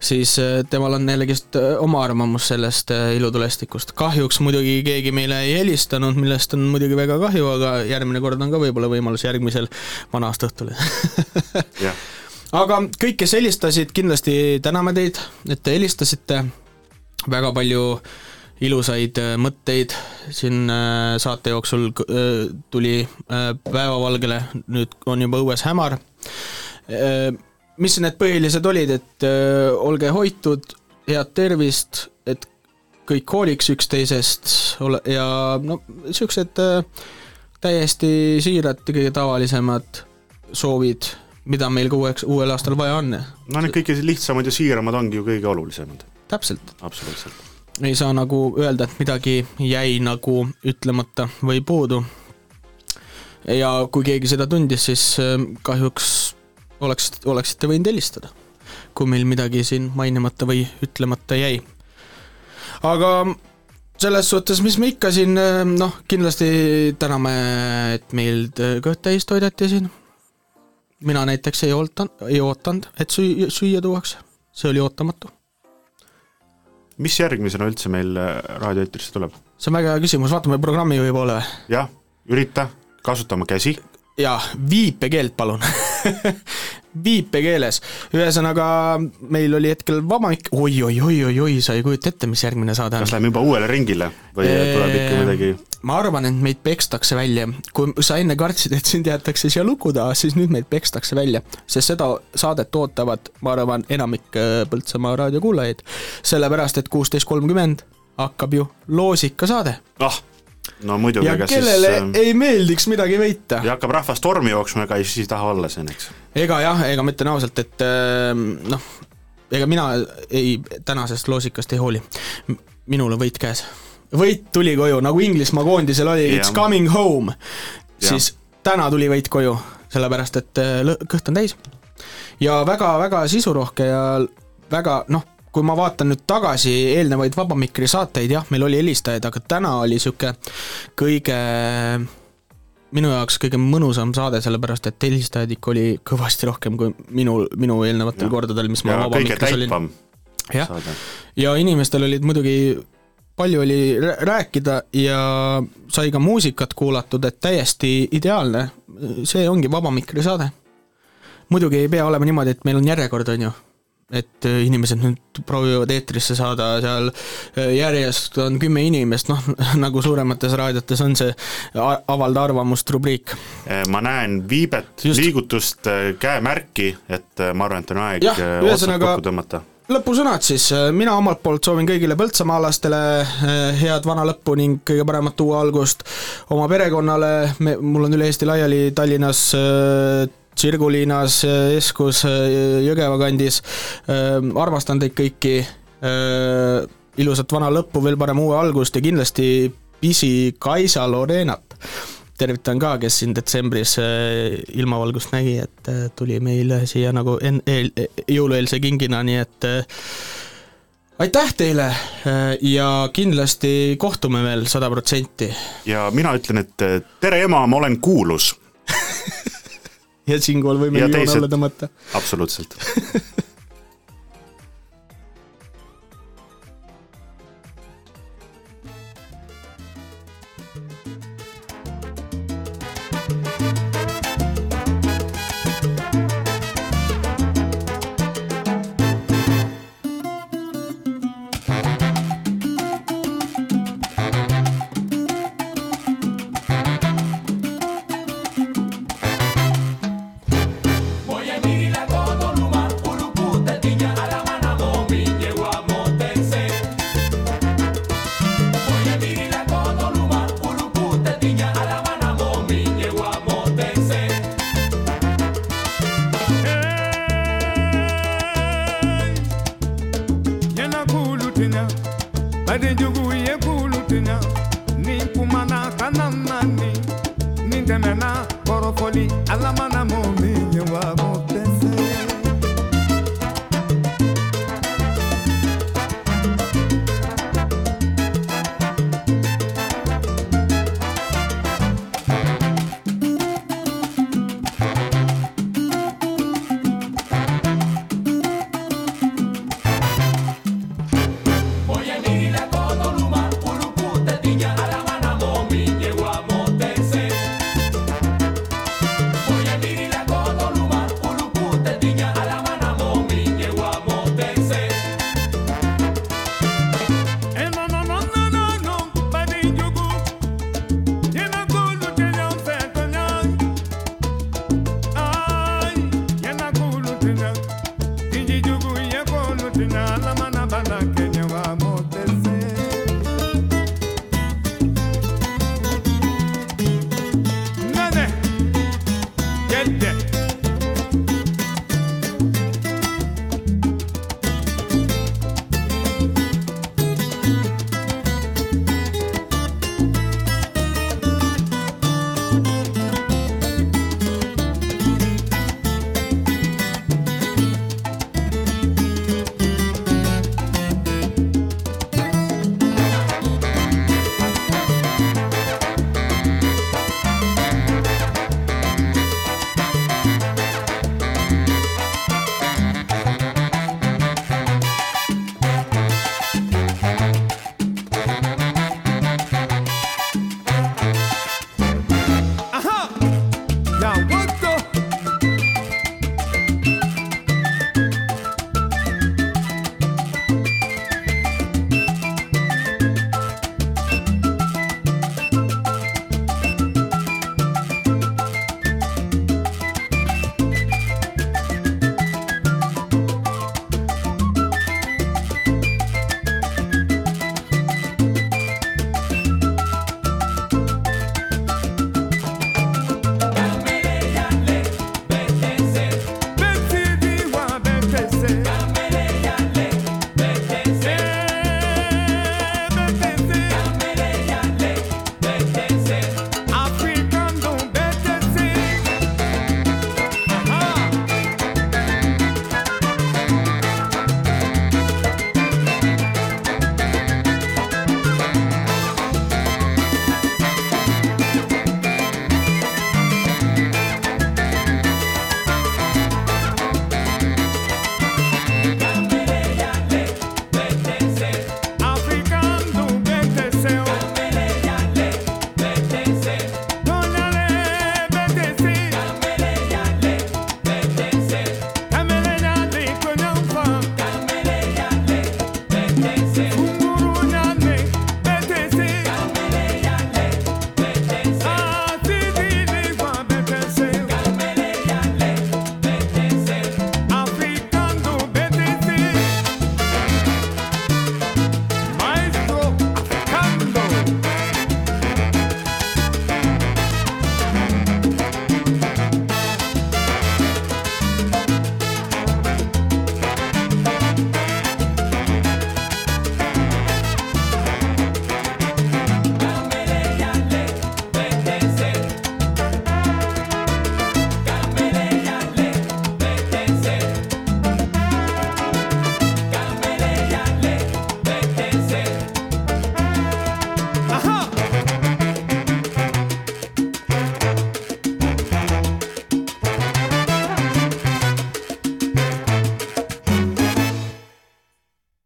siis äh, temal on jällegist äh, oma arvamus sellest ilutulestikust. kahjuks muidugi keegi meile ei helistanud, millest on muidugi väga kahju, aga järgmine kord on ka võib-olla võimalus järgmisel vana-aastaõhtul. jah, aga kõik, kes helistasid, kindlasti täname teid, et te helistasite, väga palju ilusaid mõtteid siin saate jooksul tuli päevavalgele, nüüd on juba õues hämar. Mis need põhilised olid, et äh, olge hoitud, head tervist, et kõik hooliks üksteisest ole- ja no niisugused äh, täiesti siirad, kõige tavalisemad soovid, mida meil ka uueks, uuel aastal vaja on. no need kõige lihtsamad ja siiramad ongi ju kõige olulisemad. täpselt. absoluutselt. ei saa nagu öelda, et midagi jäi nagu ütlemata või puudu. ja kui keegi seda tundis, siis kahjuks oleks, oleksite võinud helistada, kui meil midagi siin mainimata või ütlemata jäi. aga selles suhtes, mis me ikka siin, noh, kindlasti täname, et meil kõht täis toideti siin. mina näiteks ei ootanud, ei ootanud, et süüa, süüa tuuakse, see oli ootamatu mis järgmisena üldse meil raadioeetrisse tuleb? see on väga hea küsimus, vaatame programmijuhi poole või? jah, ürita, kasuta oma käsi. jaa, viipekeelt palun. Viipekeeles, ühesõnaga meil oli hetkel vabamik, oi-oi-oi-oi-oi, sa ei kujuta ette, mis järgmine saade on. kas läheme juba uuele ringile või tuleb ikka midagi? ma arvan, et meid pekstakse välja, kui sa enne kartsid, et sind jäetakse siia luku taha, siis nüüd meid pekstakse välja, sest seda saadet ootavad, ma arvan, enamik äh, Põltsamaa raadiokuulajaid, sellepärast et kuusteist kolmkümmend hakkab ju loosikasaade. Ah, no muidugi, ja ega kellele siis äh, ei meeldiks midagi võita. ja hakkab rahvas tormi jooksma, ega siis ei taha olla siin, eks. ega jah, ega ma ütlen ausalt, et ähm, noh, ega mina ei, tänasest loosikast ei hooli. minul on võit käes. võit tuli koju, nagu Inglismaa koondisel oli, it's Jah. coming home. Siis täna tuli võit koju, sellepärast et äh, kõht on täis. ja väga-väga sisurohke ja väga noh, kui ma vaatan nüüd tagasi eelnevaid Vaba Mikri saateid, jah, meil oli helistajaid, aga täna oli sihuke kõige minu jaoks kõige mõnusam saade, sellepärast et helistajaid ikka oli kõvasti rohkem kui minul, minu eelnevatel Jah. kordadel, mis ma ja Vaba Mikris olin. jah, ja inimestel olid muidugi, palju oli rää- rääkida ja sai ka muusikat kuulatud, et täiesti ideaalne, see ongi Vaba Mikri saade. muidugi ei pea olema niimoodi, et meil on järjekord, on ju. Et äh, inimesed nüüd proovivad eetrisse saada, seal äh, järjest on kümme inimest, noh, nagu suuremates raadiotes on see avalda arvamust rubriik. Eh, ma näen viibet, liigutust, käemärki, et ma arvan, et on aeg eh, otsad kokku tõmmata. lõpusõnad siis, mina omalt poolt soovin kõigile põltsamaalastele head vana lõppu ning kõige paremat uue algust. oma perekonnale, me, mul on üle Eesti laiali Tallinnas eh, Sirguliinas, Eskus, Jõgeva kandis, armastan teid kõiki, ilusat vana lõppu, veel parem uue algust ja kindlasti pisi Kaisa Lorenat tervitan ka, kes siin detsembris äh, ilmavalgust nägi, et tuli meile siia nagu en-, eel, jõulueelse kingina, nii et äh, aitäh teile ja kindlasti kohtume veel sada protsenti. ja mina ütlen, et tere ema, ma olen kuulus. Ja siinkohal võime joone alla tõmmata. absoluutselt.